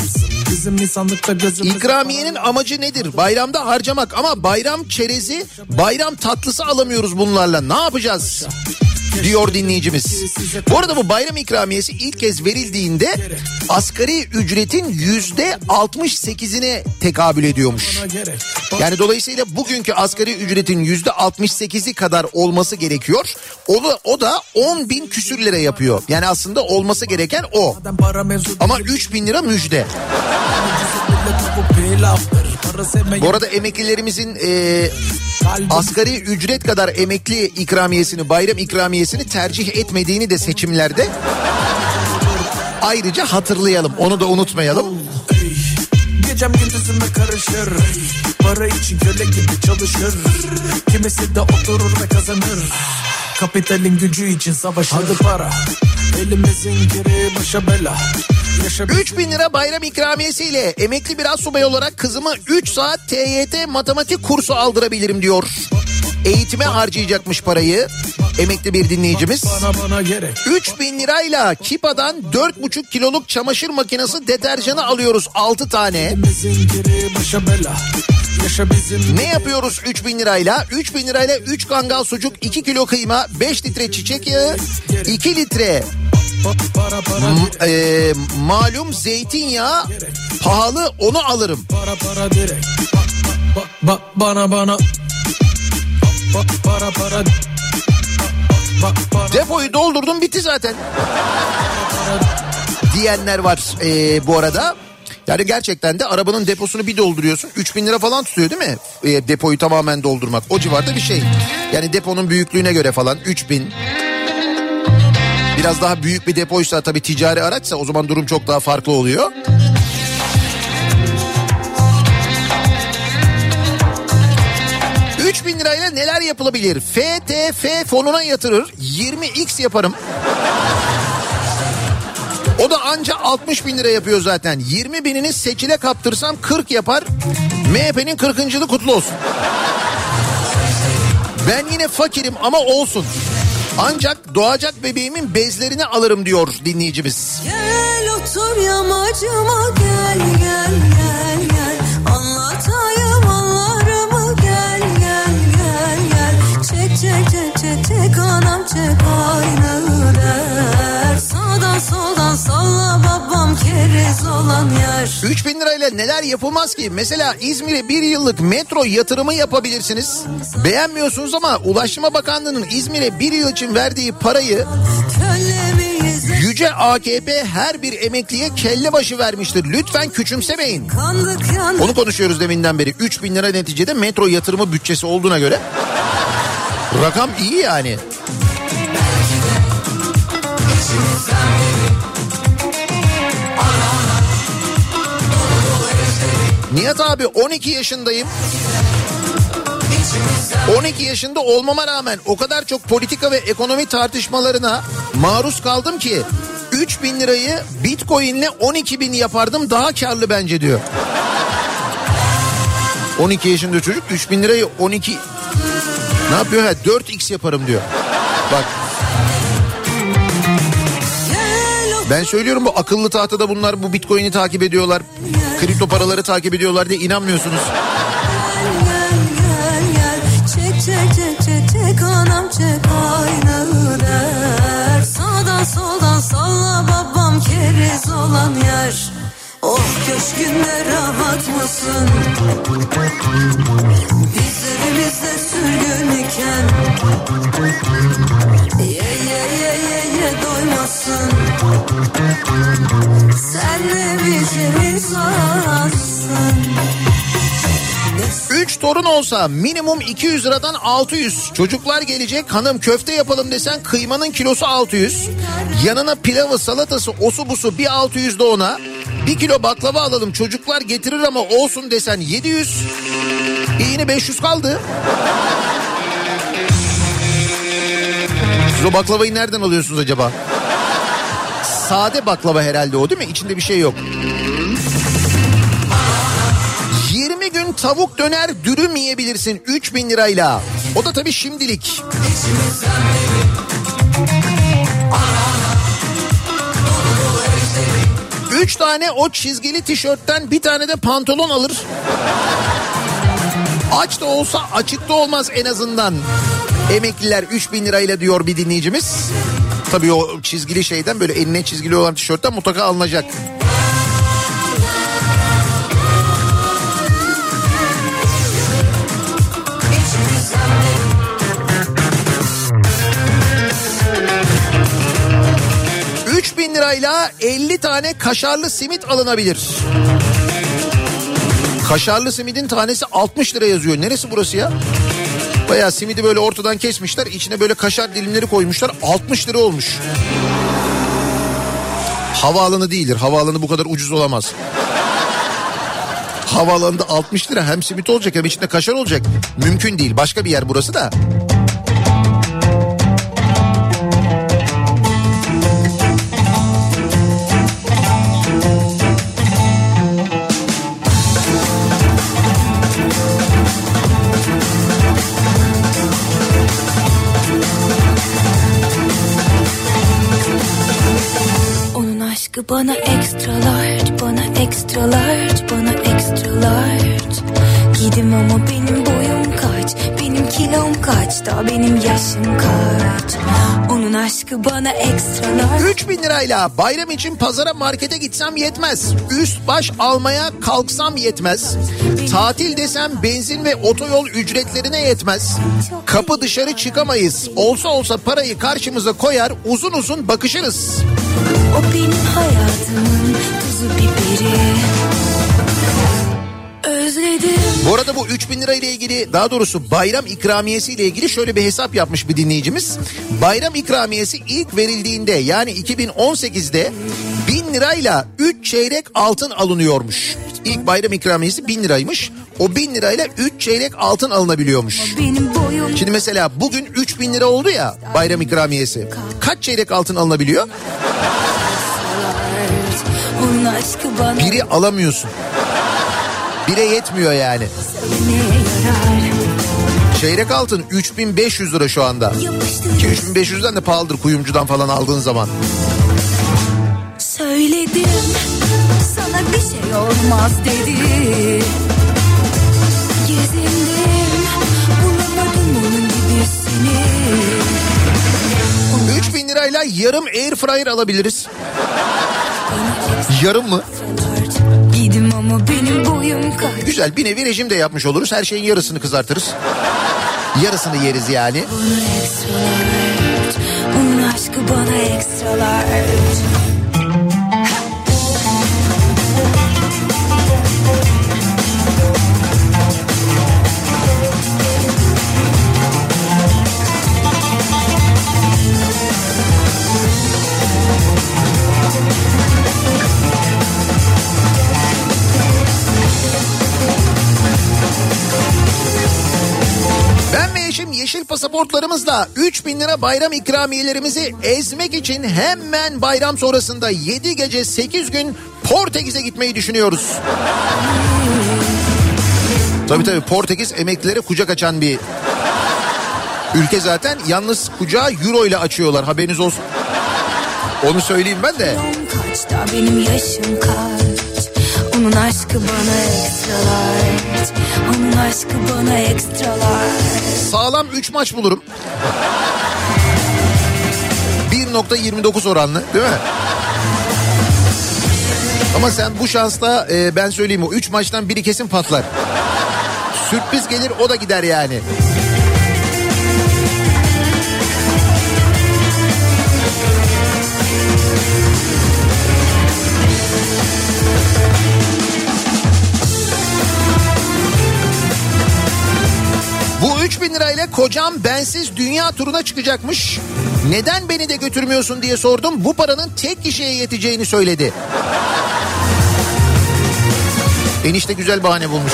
İkramiyenin amacı nedir? Bayramda harcamak ama bayram çerezi, bayram tatlısı alamıyoruz bunlarla. Ne yapacağız? Diyor dinleyicimiz. Bu arada bu bayram ikramiyesi ilk kez verildiğinde asgari ücretin yüzde 68'ine tekabül ediyormuş. Yani dolayısıyla bugünkü asgari ücretin yüzde 68'i kadar olması gerekiyor. O da, o da 10 bin küsür lira yapıyor. Yani aslında olması gereken o. Ama 3 bin lira müjde. Bu arada emeklilerimizin e, asgari ücret kadar emekli ikramiyesini, bayram ikramiyesini tercih etmediğini de seçimlerde ayrıca hatırlayalım. Onu da unutmayalım. Gecem gündüzüme karışır. Para için köle gibi çalışır. Kimisi de oturur ve kazanır. Kapitalin gücü için savaşır. Hadi para. Elimizin geri başa bela Yaşa 3 bin lira bayram ikramiyesiyle emekli bir subay olarak kızımı 3 saat TYT matematik kursu aldırabilirim diyor. Eğitime harcayacakmış parayı emekli bir dinleyicimiz. bana bana gerek 3 bin lirayla Kipa'dan 4,5 kiloluk çamaşır makinesi deterjanı alıyoruz 6 tane. Ne yapıyoruz 3 bin lirayla? 3 bin lirayla 3 kangal sucuk, 2 kilo kıyma, 5 litre çiçek yağı, 2 litre e, malum zeytinyağı pahalı onu alırım. para para direkt bana bana para para Depoyu doldurdum bitti zaten. Diyenler var e, bu arada. Yani gerçekten de arabanın deposunu bir dolduruyorsun. 3000 lira falan tutuyor değil mi? E, depoyu tamamen doldurmak. O civarda bir şey. Yani deponun büyüklüğüne göre falan 3000. Biraz daha büyük bir depoysa tabii ticari araçsa o zaman durum çok daha farklı oluyor. bin lirayla neler yapılabilir? FTF fonuna yatırır 20x yaparım. O da anca 60 bin lira yapıyor zaten. 20 binini seçile kaptırsam 40 yapar. MHP'nin 40. kutlu olsun. Ben yine fakirim ama olsun. Ancak doğacak bebeğimin bezlerini alırım diyor dinleyicimiz. Gel otur yamacıma gel gel gel Çek anam çek aynı der. Sağdan soldan salla keriz olan yer 3 bin lirayla neler yapılmaz ki? Mesela İzmir'e bir yıllık metro yatırımı yapabilirsiniz. Beğenmiyorsunuz ama Ulaştırma Bakanlığı'nın İzmir'e bir yıl için verdiği parayı Yüce AKP her bir emekliye kelle başı vermiştir. Lütfen küçümsemeyin. Onu konuşuyoruz deminden beri. 3 bin lira neticede metro yatırımı bütçesi olduğuna göre. Rakam iyi yani. Nihat abi 12 yaşındayım. 12 yaşında olmama rağmen o kadar çok politika ve ekonomi tartışmalarına maruz kaldım ki 3 bin lirayı bitcoinle 12 bin yapardım daha karlı bence diyor. 12 yaşında çocuk 3 bin lirayı 12 ne yapıyor ha 4x yaparım diyor. Bak ben söylüyorum bu akıllı tahtada bunlar bu bitcoin'i takip ediyorlar. Kripto paraları takip ediyorlar diye inanmıyorsunuz. soldan salla babam keriz olan yer köşkünde rahat mısın? Bizlerimizde sürgün iken Ye ye ye ye ye doymasın Sen de bizim insansın torun olsa minimum 200 liradan 600. Çocuklar gelecek hanım köfte yapalım desen kıymanın kilosu 600. Yanına pilavı salatası osu busu bir 600 de ona. Bir kilo baklava alalım çocuklar getirir ama olsun desen 700. E yine 500 kaldı. Siz o baklavayı nereden alıyorsunuz acaba? Sade baklava herhalde o değil mi? İçinde bir şey yok. 20 gün tavuk döner dürüm yiyebilirsin 3000 lirayla. O da tabii şimdilik. Üç tane o çizgili tişörtten bir tane de pantolon alır. Aç da olsa açıkta olmaz en azından. Emekliler 3000 lirayla diyor bir dinleyicimiz. Tabii o çizgili şeyden böyle eline çizgili olan tişörtten mutlaka alınacak. Bin lirayla 50 tane kaşarlı simit alınabilir. Kaşarlı simidin tanesi 60 lira yazıyor. Neresi burası ya? Bayağı simidi böyle ortadan kesmişler. içine böyle kaşar dilimleri koymuşlar. 60 lira olmuş. Havaalanı değildir. Havaalanı bu kadar ucuz olamaz. Havaalanında 60 lira hem simit olacak hem içinde kaşar olacak. Mümkün değil. Başka bir yer burası da. 'Tıpkı bana extra large, bana extra large, bana extra large Gidim ama benim boyum kaç, benim kilom kaç, da benim yaşım kaç Onun aşkı bana extra large 3000 lirayla bayram için pazara markete gitsem yetmez. Üst baş almaya kalksam yetmez. Tatil desem benzin ve otoyol ücretlerine yetmez. Kapı dışarı çıkamayız. Olsa olsa parayı karşımıza koyar uzun uzun bakışırız. O benim hayatımın tuzu biberi Özledim Bu arada bu 3000 lira ile ilgili daha doğrusu bayram ikramiyesi ile ilgili şöyle bir hesap yapmış bir dinleyicimiz. Bayram ikramiyesi ilk verildiğinde yani 2018'de 1000 lirayla 3 çeyrek altın alınıyormuş. İlk bayram ikramiyesi 1000 liraymış. O 1000 lirayla 3 çeyrek altın alınabiliyormuş. Şimdi mesela bugün 3000 lira oldu ya bayram ikramiyesi. Kaç çeyrek altın alınabiliyor? Biri alamıyorsun. Bire yetmiyor yani. Çeyrek altın 3500 lira şu anda. Ki 3500'den de pahalıdır kuyumcudan falan aldığın zaman. Söyledim sana bir şey olmaz dedi. Gezindim bulamadım onun gibisini. 3000 lirayla yarım air fryer alabiliriz. Yarım mı? Gidim ama benim boyum kaç. Güzel bir nevi rejim de yapmış oluruz. Her şeyin yarısını kızartırız. Yarısını yeriz yani. Bana extra large, onun aşkı bana extra large. Yeşil pasaportlarımızla 3000 lira bayram ikramiyelerimizi ezmek için hemen bayram sonrasında 7 gece 8 gün Portekiz'e gitmeyi düşünüyoruz. Tabii tabii Portekiz emeklilere kucak açan bir ülke zaten. Yalnız kucağı euro ile açıyorlar haberiniz olsun. Onu söyleyeyim ben de. Benim yaşım kaç Onun aşkı bana extra large Onun aşkı bana extra large Sağlam 3 maç bulurum. 1.29 oranlı değil mi? Ama sen bu şansla e, ben söyleyeyim o 3 maçtan biri kesin patlar. Sürpriz gelir o da gider yani. Lirayla kocam bensiz dünya turuna çıkacakmış. Neden beni de götürmüyorsun diye sordum. Bu paranın tek kişiye yeteceğini söyledi. Enişte güzel bahane bulmuş.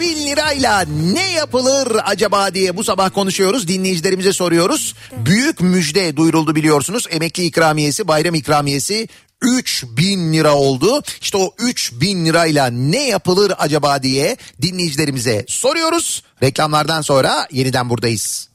Bin lirayla ne yapılır acaba diye bu sabah konuşuyoruz. Dinleyicilerimize soruyoruz. Büyük müjde duyuruldu biliyorsunuz. Emekli ikramiyesi, bayram ikramiyesi 3 bin lira oldu. İşte o 3 bin lirayla ne yapılır acaba diye dinleyicilerimize soruyoruz. Reklamlardan sonra yeniden buradayız.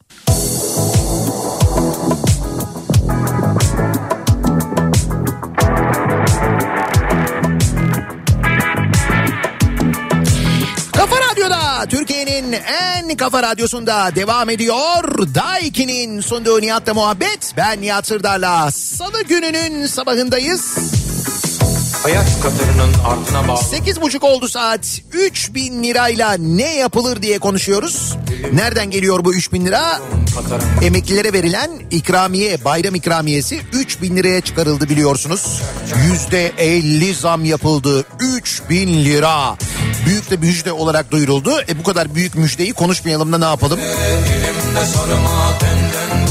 Türkiye'nin en kafa radyosunda devam ediyor. Daiki'nin sunduğu Nihat'la muhabbet. Ben Nihat Sırdar'la salı gününün sabahındayız. Hayat katırının ardına bağlı. Sekiz buçuk oldu saat. 3 bin lirayla ne yapılır diye konuşuyoruz. Nereden geliyor bu 3 bin lira? Emeklilere verilen ikramiye, bayram ikramiyesi 3 bin liraya çıkarıldı biliyorsunuz. Yüzde 50 zam yapıldı. 3 bin lira. Büyük de müjde olarak duyuruldu. E bu kadar büyük müjdeyi konuşmayalım da ne yapalım?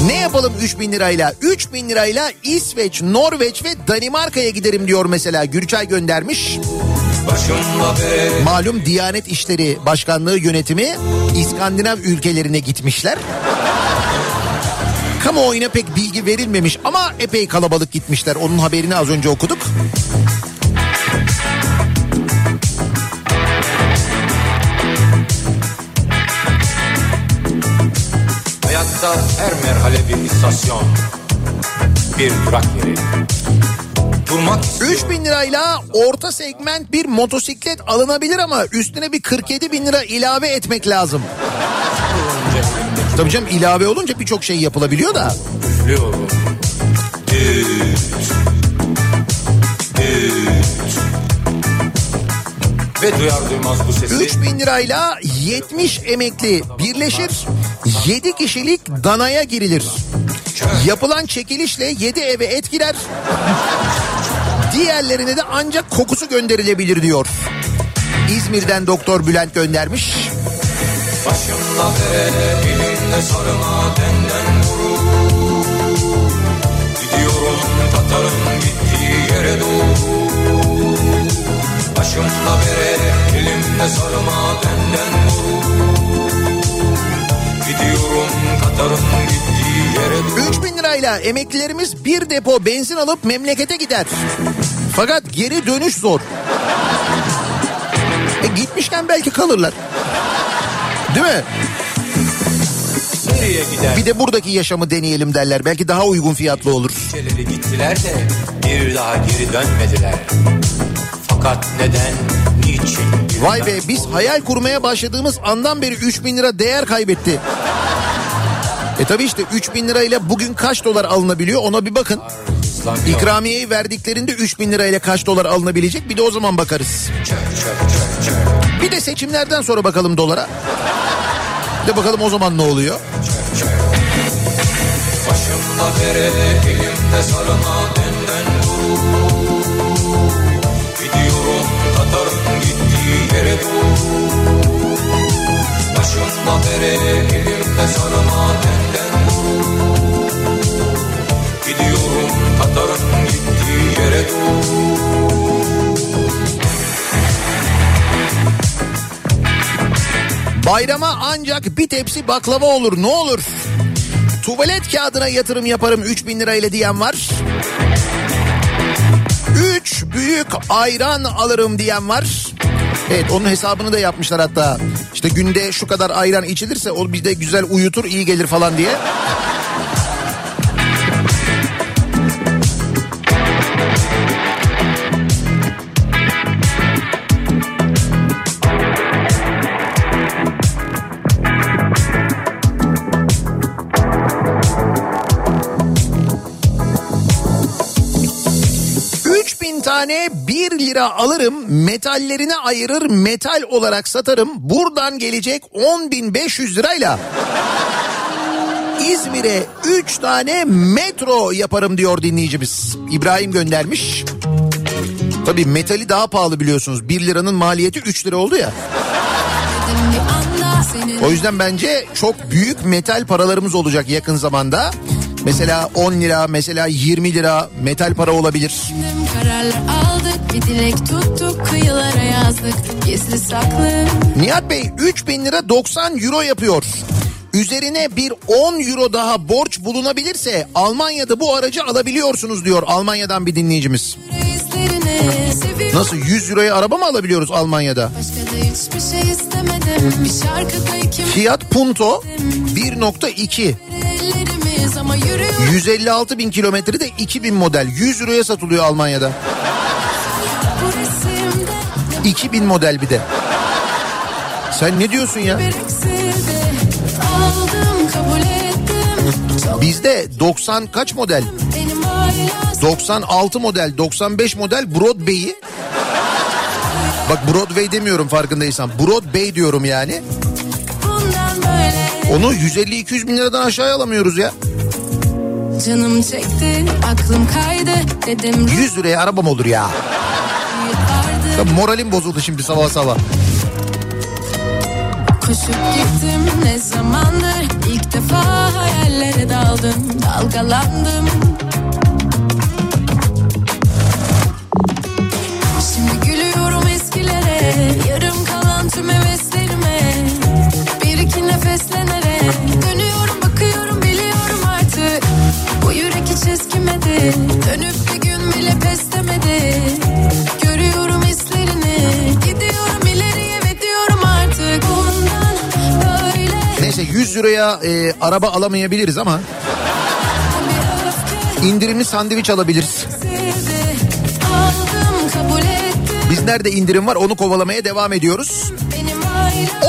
Ne yapalım 3 bin lirayla? 3 bin lirayla İsveç, Norveç ve Danimarka'ya giderim diyor mesela. Gürçay göndermiş. Malum Diyanet İşleri Başkanlığı yönetimi İskandinav ülkelerine gitmişler. Kamuoyuna pek bilgi verilmemiş ama epey kalabalık gitmişler. Onun haberini az önce okuduk. Hayatta her merhale bir istasyon. Bir durak yeri. Durmak 3 bin lirayla orta segment bir motosiklet alınabilir ama üstüne bir 47 bin lira ilave etmek lazım. Tabii canım ilave olunca birçok şey yapılabiliyor da. üflüyorum. Düt. Düt. Ve duyar duymaz bu sesi. 3 bin lirayla 70 emekli birleşir 7 kişilik danaya girilir. Yapılan çekilişle 7 eve etkiler. Diğerlerine de ancak kokusu gönderilebilir diyor. İzmir'den Doktor Bülent göndermiş. Bere elimde sarıma denden vurur. Gidiyorum Tatar'ın gittiği Başımla bere elimde sarıma denden vurur. Gidiyorum Katar'ın gittiği yere doğru. 3 bin lirayla emeklilerimiz bir depo benzin alıp memlekete gider. Fakat geri dönüş zor. E gitmişken belki kalırlar. Değil mi? Nereye gider? Bir de buradaki yaşamı deneyelim derler. Belki daha uygun fiyatlı olur. Gittiler de bir daha geri dönmediler. Fakat neden, niçin? Vay be biz hayal kurmaya başladığımız andan beri 3 bin lira değer kaybetti. E tabi işte 3 bin lirayla bugün kaç dolar alınabiliyor ona bir bakın. İkramiyeyi verdiklerinde 3 bin lirayla kaç dolar alınabilecek bir de o zaman bakarız. Bir de seçimlerden sonra bakalım dolara. Bir de bakalım o zaman ne oluyor. Başımda bere elimde sarıma Bayrama ancak bir tepsi baklava olur ne olur. Tuvalet kağıdına yatırım yaparım 3 bin lirayla diyen var. 3 büyük ayran alırım diyen var. Evet onun hesabını da yapmışlar hatta. İşte günde şu kadar ayran içilirse o bir de güzel uyutur iyi gelir falan diye. tane 1 lira alırım metallerine ayırır metal olarak satarım buradan gelecek 10.500 lirayla İzmir'e 3 tane metro yaparım diyor dinleyicimiz. İbrahim göndermiş. Tabii metali daha pahalı biliyorsunuz. 1 liranın maliyeti 3 lira oldu ya. O yüzden bence çok büyük metal paralarımız olacak yakın zamanda. Mesela 10 lira, mesela 20 lira metal para olabilir. Kararlar aldık bir dilek tuttuk kıyılara yazdık gizli saklı. Nihat Bey 3000 lira 90 euro yapıyor. Üzerine bir 10 euro daha borç bulunabilirse Almanya'da bu aracı alabiliyorsunuz diyor Almanya'dan bir dinleyicimiz. Nasıl 100 euroya araba mı alabiliyoruz Almanya'da? Şey Fiat Punto 1.2 ellerimiz ama yürüyor. 156 bin kilometrede 2000 model 100 euroya satılıyor Almanya'da. Bu resimde 2000 model bir de. Sen ne diyorsun ya? Bizde 90 kaç model? benim hala 96 model, 95 model Broadway'i. Bak Broadway demiyorum farkındaysan. Broadway diyorum yani. Onu 150-200 bin liradan aşağıya alamıyoruz ya. Canım çekti aklım kaydı. Dedim 100 liraya arabam olur ya. Ya Moralim bozuldu şimdi sabah sabah. Koşup gittim ne zamandır? İlk defa hayallere daldım dalgalandım. Şimdi gülüyorum eskilere yarım kalan tüm heveslerime. Bir iki nefeslenerek dönüyorum dönüp bir gün bile pes demedi Görüyorum hislerini gidiyorum ileriye ve diyorum artık bundan böyle Neyse 100 liraya e, araba alamayabiliriz ama indirimli sandviç alabiliriz. Biz nerede indirim var onu kovalamaya devam ediyoruz.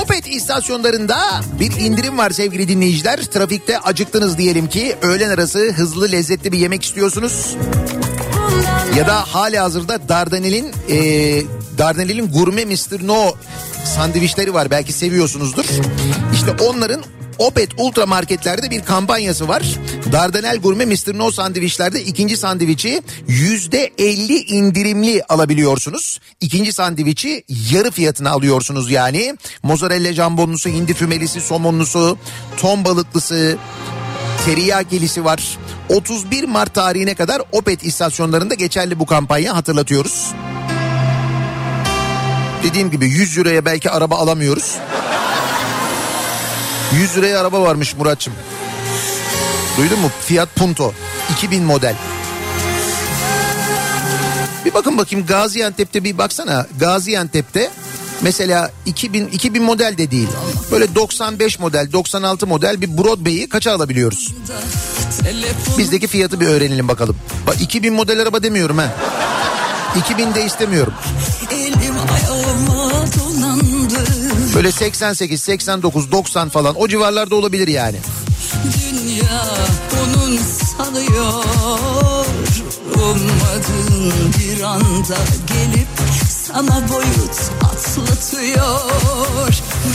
Opet istasyonlarında bir indirim var sevgili dinleyiciler. Trafikte acıktınız diyelim ki öğlen arası hızlı lezzetli bir yemek istiyorsunuz. Ya da hali hazırda Dardanel'in e, Dardanel'in gurme Mr. No sandviçleri var belki seviyorsunuzdur. İşte onların Opet Ultra marketlerde bir kampanyası var. Dardanel Gurme Mr. No sandviçlerde ikinci sandviçi yüzde elli indirimli alabiliyorsunuz. İkinci sandviçi yarı fiyatına alıyorsunuz yani. Mozzarella jambonlusu, hindi fümelisi, somonlusu, ton balıklısı, teriyakilisi var. 31 Mart tarihine kadar Opet istasyonlarında geçerli bu kampanya hatırlatıyoruz. Dediğim gibi 100 liraya belki araba alamıyoruz. 100 liraya araba varmış Muratçım. Duydun mu? Fiat Punto 2000 model. Bir bakın bakayım Gaziantep'te bir baksana. Gaziantep'te mesela 2000 2000 model de değil. Böyle 95 model, 96 model bir Broadway'i kaça alabiliyoruz? Bizdeki fiyatı bir öğrenelim bakalım. Bak 2000 model araba demiyorum ha. 2000 de istemiyorum. Böyle 88, 89, 90 falan o civarlarda olabilir yani. Dünya onun sanıyor Ummadığın bir anda gelip sana boyut atlatıyor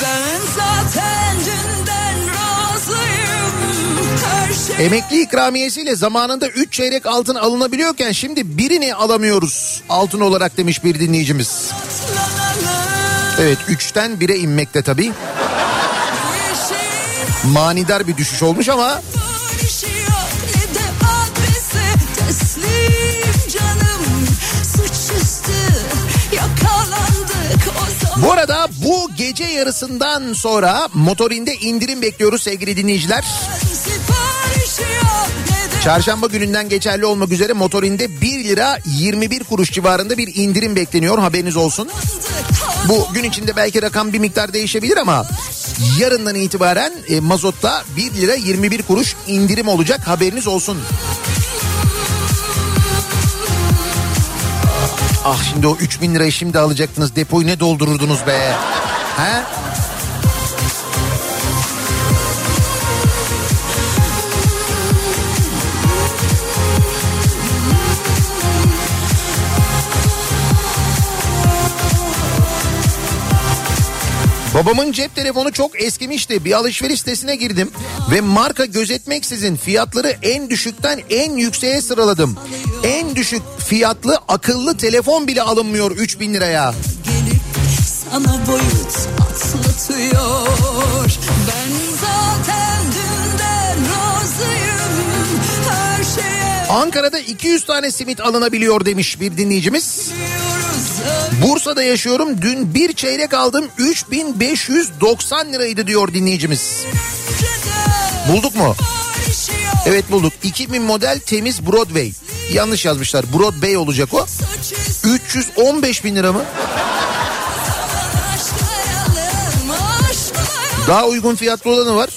Ben zaten dünden razıyım şey Emekli ikramiyesiyle zamanında 3 çeyrek altın alınabiliyorken şimdi birini alamıyoruz altın olarak demiş bir dinleyicimiz. Evet 3'ten 1'e inmekte tabii. Manidar bir düşüş olmuş ama bu arada bu gece yarısından sonra motorinde indirim bekliyoruz sevgili dinleyiciler. Çarşamba gününden geçerli olmak üzere motorinde 1 lira 21 kuruş civarında bir indirim bekleniyor haberiniz olsun. Bu gün içinde belki rakam bir miktar değişebilir ama yarından itibaren e, mazotta 1 lira 21 kuruş indirim olacak haberiniz olsun. Ah şimdi o 3000 lirayı şimdi alacaktınız depoyu ne doldururdunuz be? He? Babamın cep telefonu çok eskimişti. Bir alışveriş sitesine girdim ve marka gözetmeksizin fiyatları en düşükten en yükseğe sıraladım. En düşük fiyatlı akıllı telefon bile alınmıyor 3000 liraya. Gelip sana boyut atlatıyor Ben zaten dünden razıyım Her şeye Ankara'da 200 tane simit alınabiliyor demiş bir dinleyicimiz. Bursa'da yaşıyorum. Dün bir çeyrek aldım 3590 liraydı diyor dinleyicimiz. Bulduk mu? Evet bulduk. 2000 model temiz Broadway. Yanlış yazmışlar. Broadway olacak o. 315 bin lira mı? Daha uygun fiyatlı olanı var.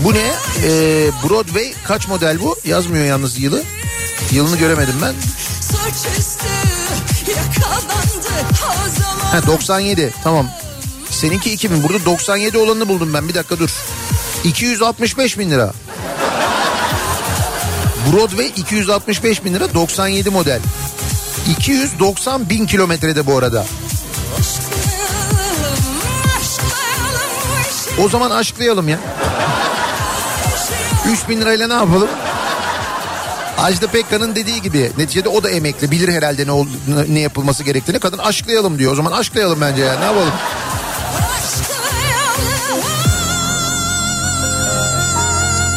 Bu ne? Ee, Broadway kaç model bu? Yazmıyor yalnız yılı. Yılını göremedim ben. Suçüstü Ha 97 tamam. Seninki 2000 burada 97 olanını buldum ben bir dakika dur. 265 bin lira. Broadway 265 bin lira 97 model. 290 bin kilometrede bu arada. O zaman aşklayalım ya. 3 bin lirayla ne yapalım? Ajda Pekkan'ın dediği gibi neticede o da emekli bilir herhalde ne, ne yapılması gerektiğini kadın aşklayalım diyor. O zaman aşklayalım bence ya ne yapalım?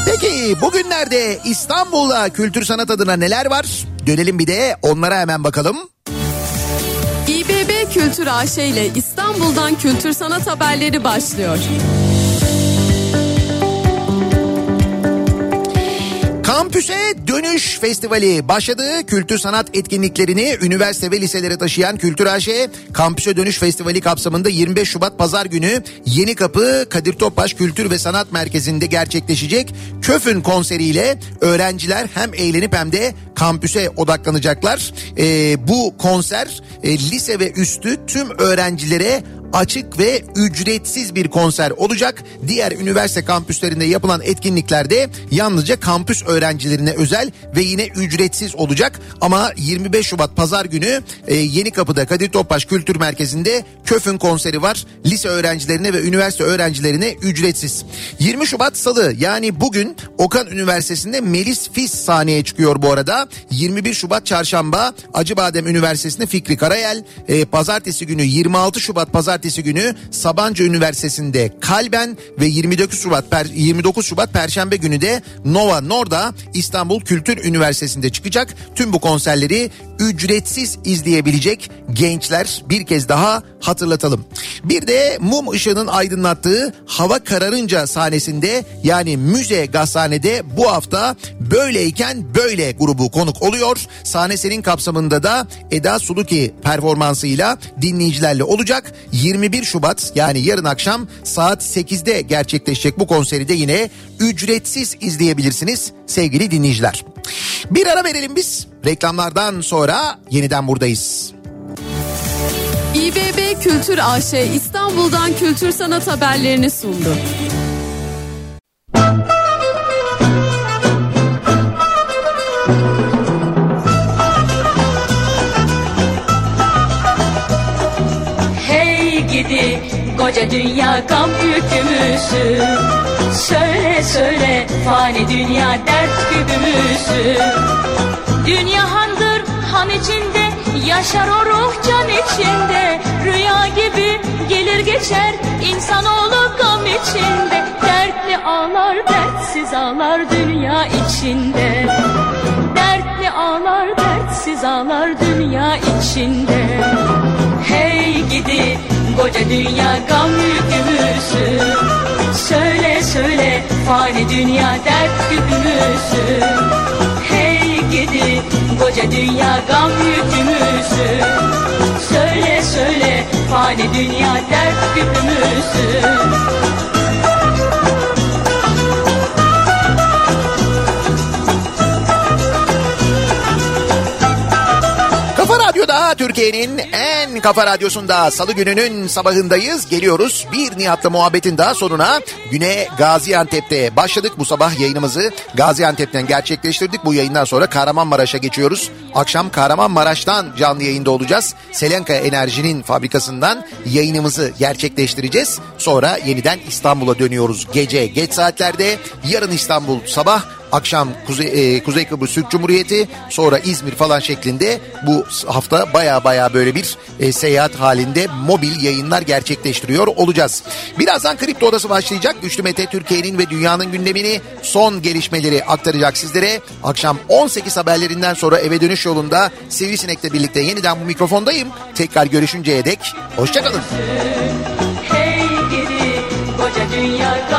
Peki bugünlerde İstanbul'da kültür sanat adına neler var? Dönelim bir de onlara hemen bakalım. İBB Kültür AŞ ile İstanbul'dan kültür sanat haberleri başlıyor. Kampüse Dönüş Festivali başladı. Kültür sanat etkinliklerini üniversite ve liselere taşıyan Kültür AŞ Kampüse Dönüş Festivali kapsamında 25 Şubat Pazar günü Yeni Kapı Kadir Topbaş Kültür ve Sanat Merkezi'nde gerçekleşecek Köfün konseriyle öğrenciler hem eğlenip hem de kampüse odaklanacaklar. Ee, bu konser e, lise ve üstü tüm öğrencilere açık ve ücretsiz bir konser olacak. Diğer üniversite kampüslerinde yapılan etkinliklerde yalnızca kampüs öğrencilerine özel ve yine ücretsiz olacak. Ama 25 Şubat pazar günü e, Yeni Kapı'da Kadir Topbaş Kültür Merkezi'nde Köfün konseri var. Lise öğrencilerine ve üniversite öğrencilerine ücretsiz. 20 Şubat Salı yani bugün Okan Üniversitesi'nde Melis Fis sahneye çıkıyor bu arada. 21 Şubat Çarşamba Acıbadem Üniversitesi'nde Fikri Karayel. E, pazartesi günü 26 Şubat Pazartesi günü Sabancı Üniversitesi'nde Kalben ve 29 Şubat Per- 29 Şubat Perşembe günü de Nova Norda İstanbul Kültür Üniversitesi'nde çıkacak. Tüm bu konserleri ücretsiz izleyebilecek gençler bir kez daha hatırlatalım. Bir de mum ışığının aydınlattığı hava kararınca sahnesinde yani müze gazhanede bu hafta böyleyken böyle grubu konuk oluyor. Sahne senin kapsamında da Eda Suluki performansıyla dinleyicilerle olacak. 21 Şubat yani yarın akşam saat 8'de gerçekleşecek bu konseri de yine ücretsiz izleyebilirsiniz sevgili dinleyiciler. Bir ara verelim biz. Reklamlardan sonra yeniden buradayız. İBB Kültür AŞ İstanbul'dan kültür sanat haberlerini sundu. Hey gidi koca dünya gam yükümüzü Söyle söyle fani dünya dert güdümüzü Dünya handır han içinde yaşar o ruh can içinde. Rüya gibi gelir geçer insanoğlu gam içinde. Dertli ağlar dertsiz ağlar dünya içinde. Dertli ağlar dertsiz ağlar dünya içinde. Hey gidi koca dünya gam yükümüzü. Söyle söyle fani dünya dert güdümüzü Gidi koca dünya gam yükümüzü. Söyle söyle fani dünya dert güdümüzü Radyo'da Türkiye'nin en kafa radyosunda salı gününün sabahındayız. Geliyoruz bir Nihat'la muhabbetin daha sonuna. Güne Gaziantep'te başladık bu sabah yayınımızı. Gaziantep'ten gerçekleştirdik. Bu yayından sonra Kahramanmaraş'a geçiyoruz. Akşam Kahramanmaraş'tan canlı yayında olacağız. Selenka Enerji'nin fabrikasından yayınımızı gerçekleştireceğiz. Sonra yeniden İstanbul'a dönüyoruz gece geç saatlerde. Yarın İstanbul sabah akşam Kuzey, e, Kuzey Kıbrıs Türk Cumhuriyeti sonra İzmir falan şeklinde bu hafta baya baya böyle bir e, seyahat halinde mobil yayınlar gerçekleştiriyor olacağız. Birazdan Kripto Odası başlayacak. Güçlü Mete Türkiye'nin ve dünyanın gündemini son gelişmeleri aktaracak sizlere. Akşam 18 haberlerinden sonra eve dönüş yolunda Sivrisinek'le birlikte yeniden bu mikrofondayım. Tekrar görüşünceye dek hoşçakalın. Hey gidi koca dünya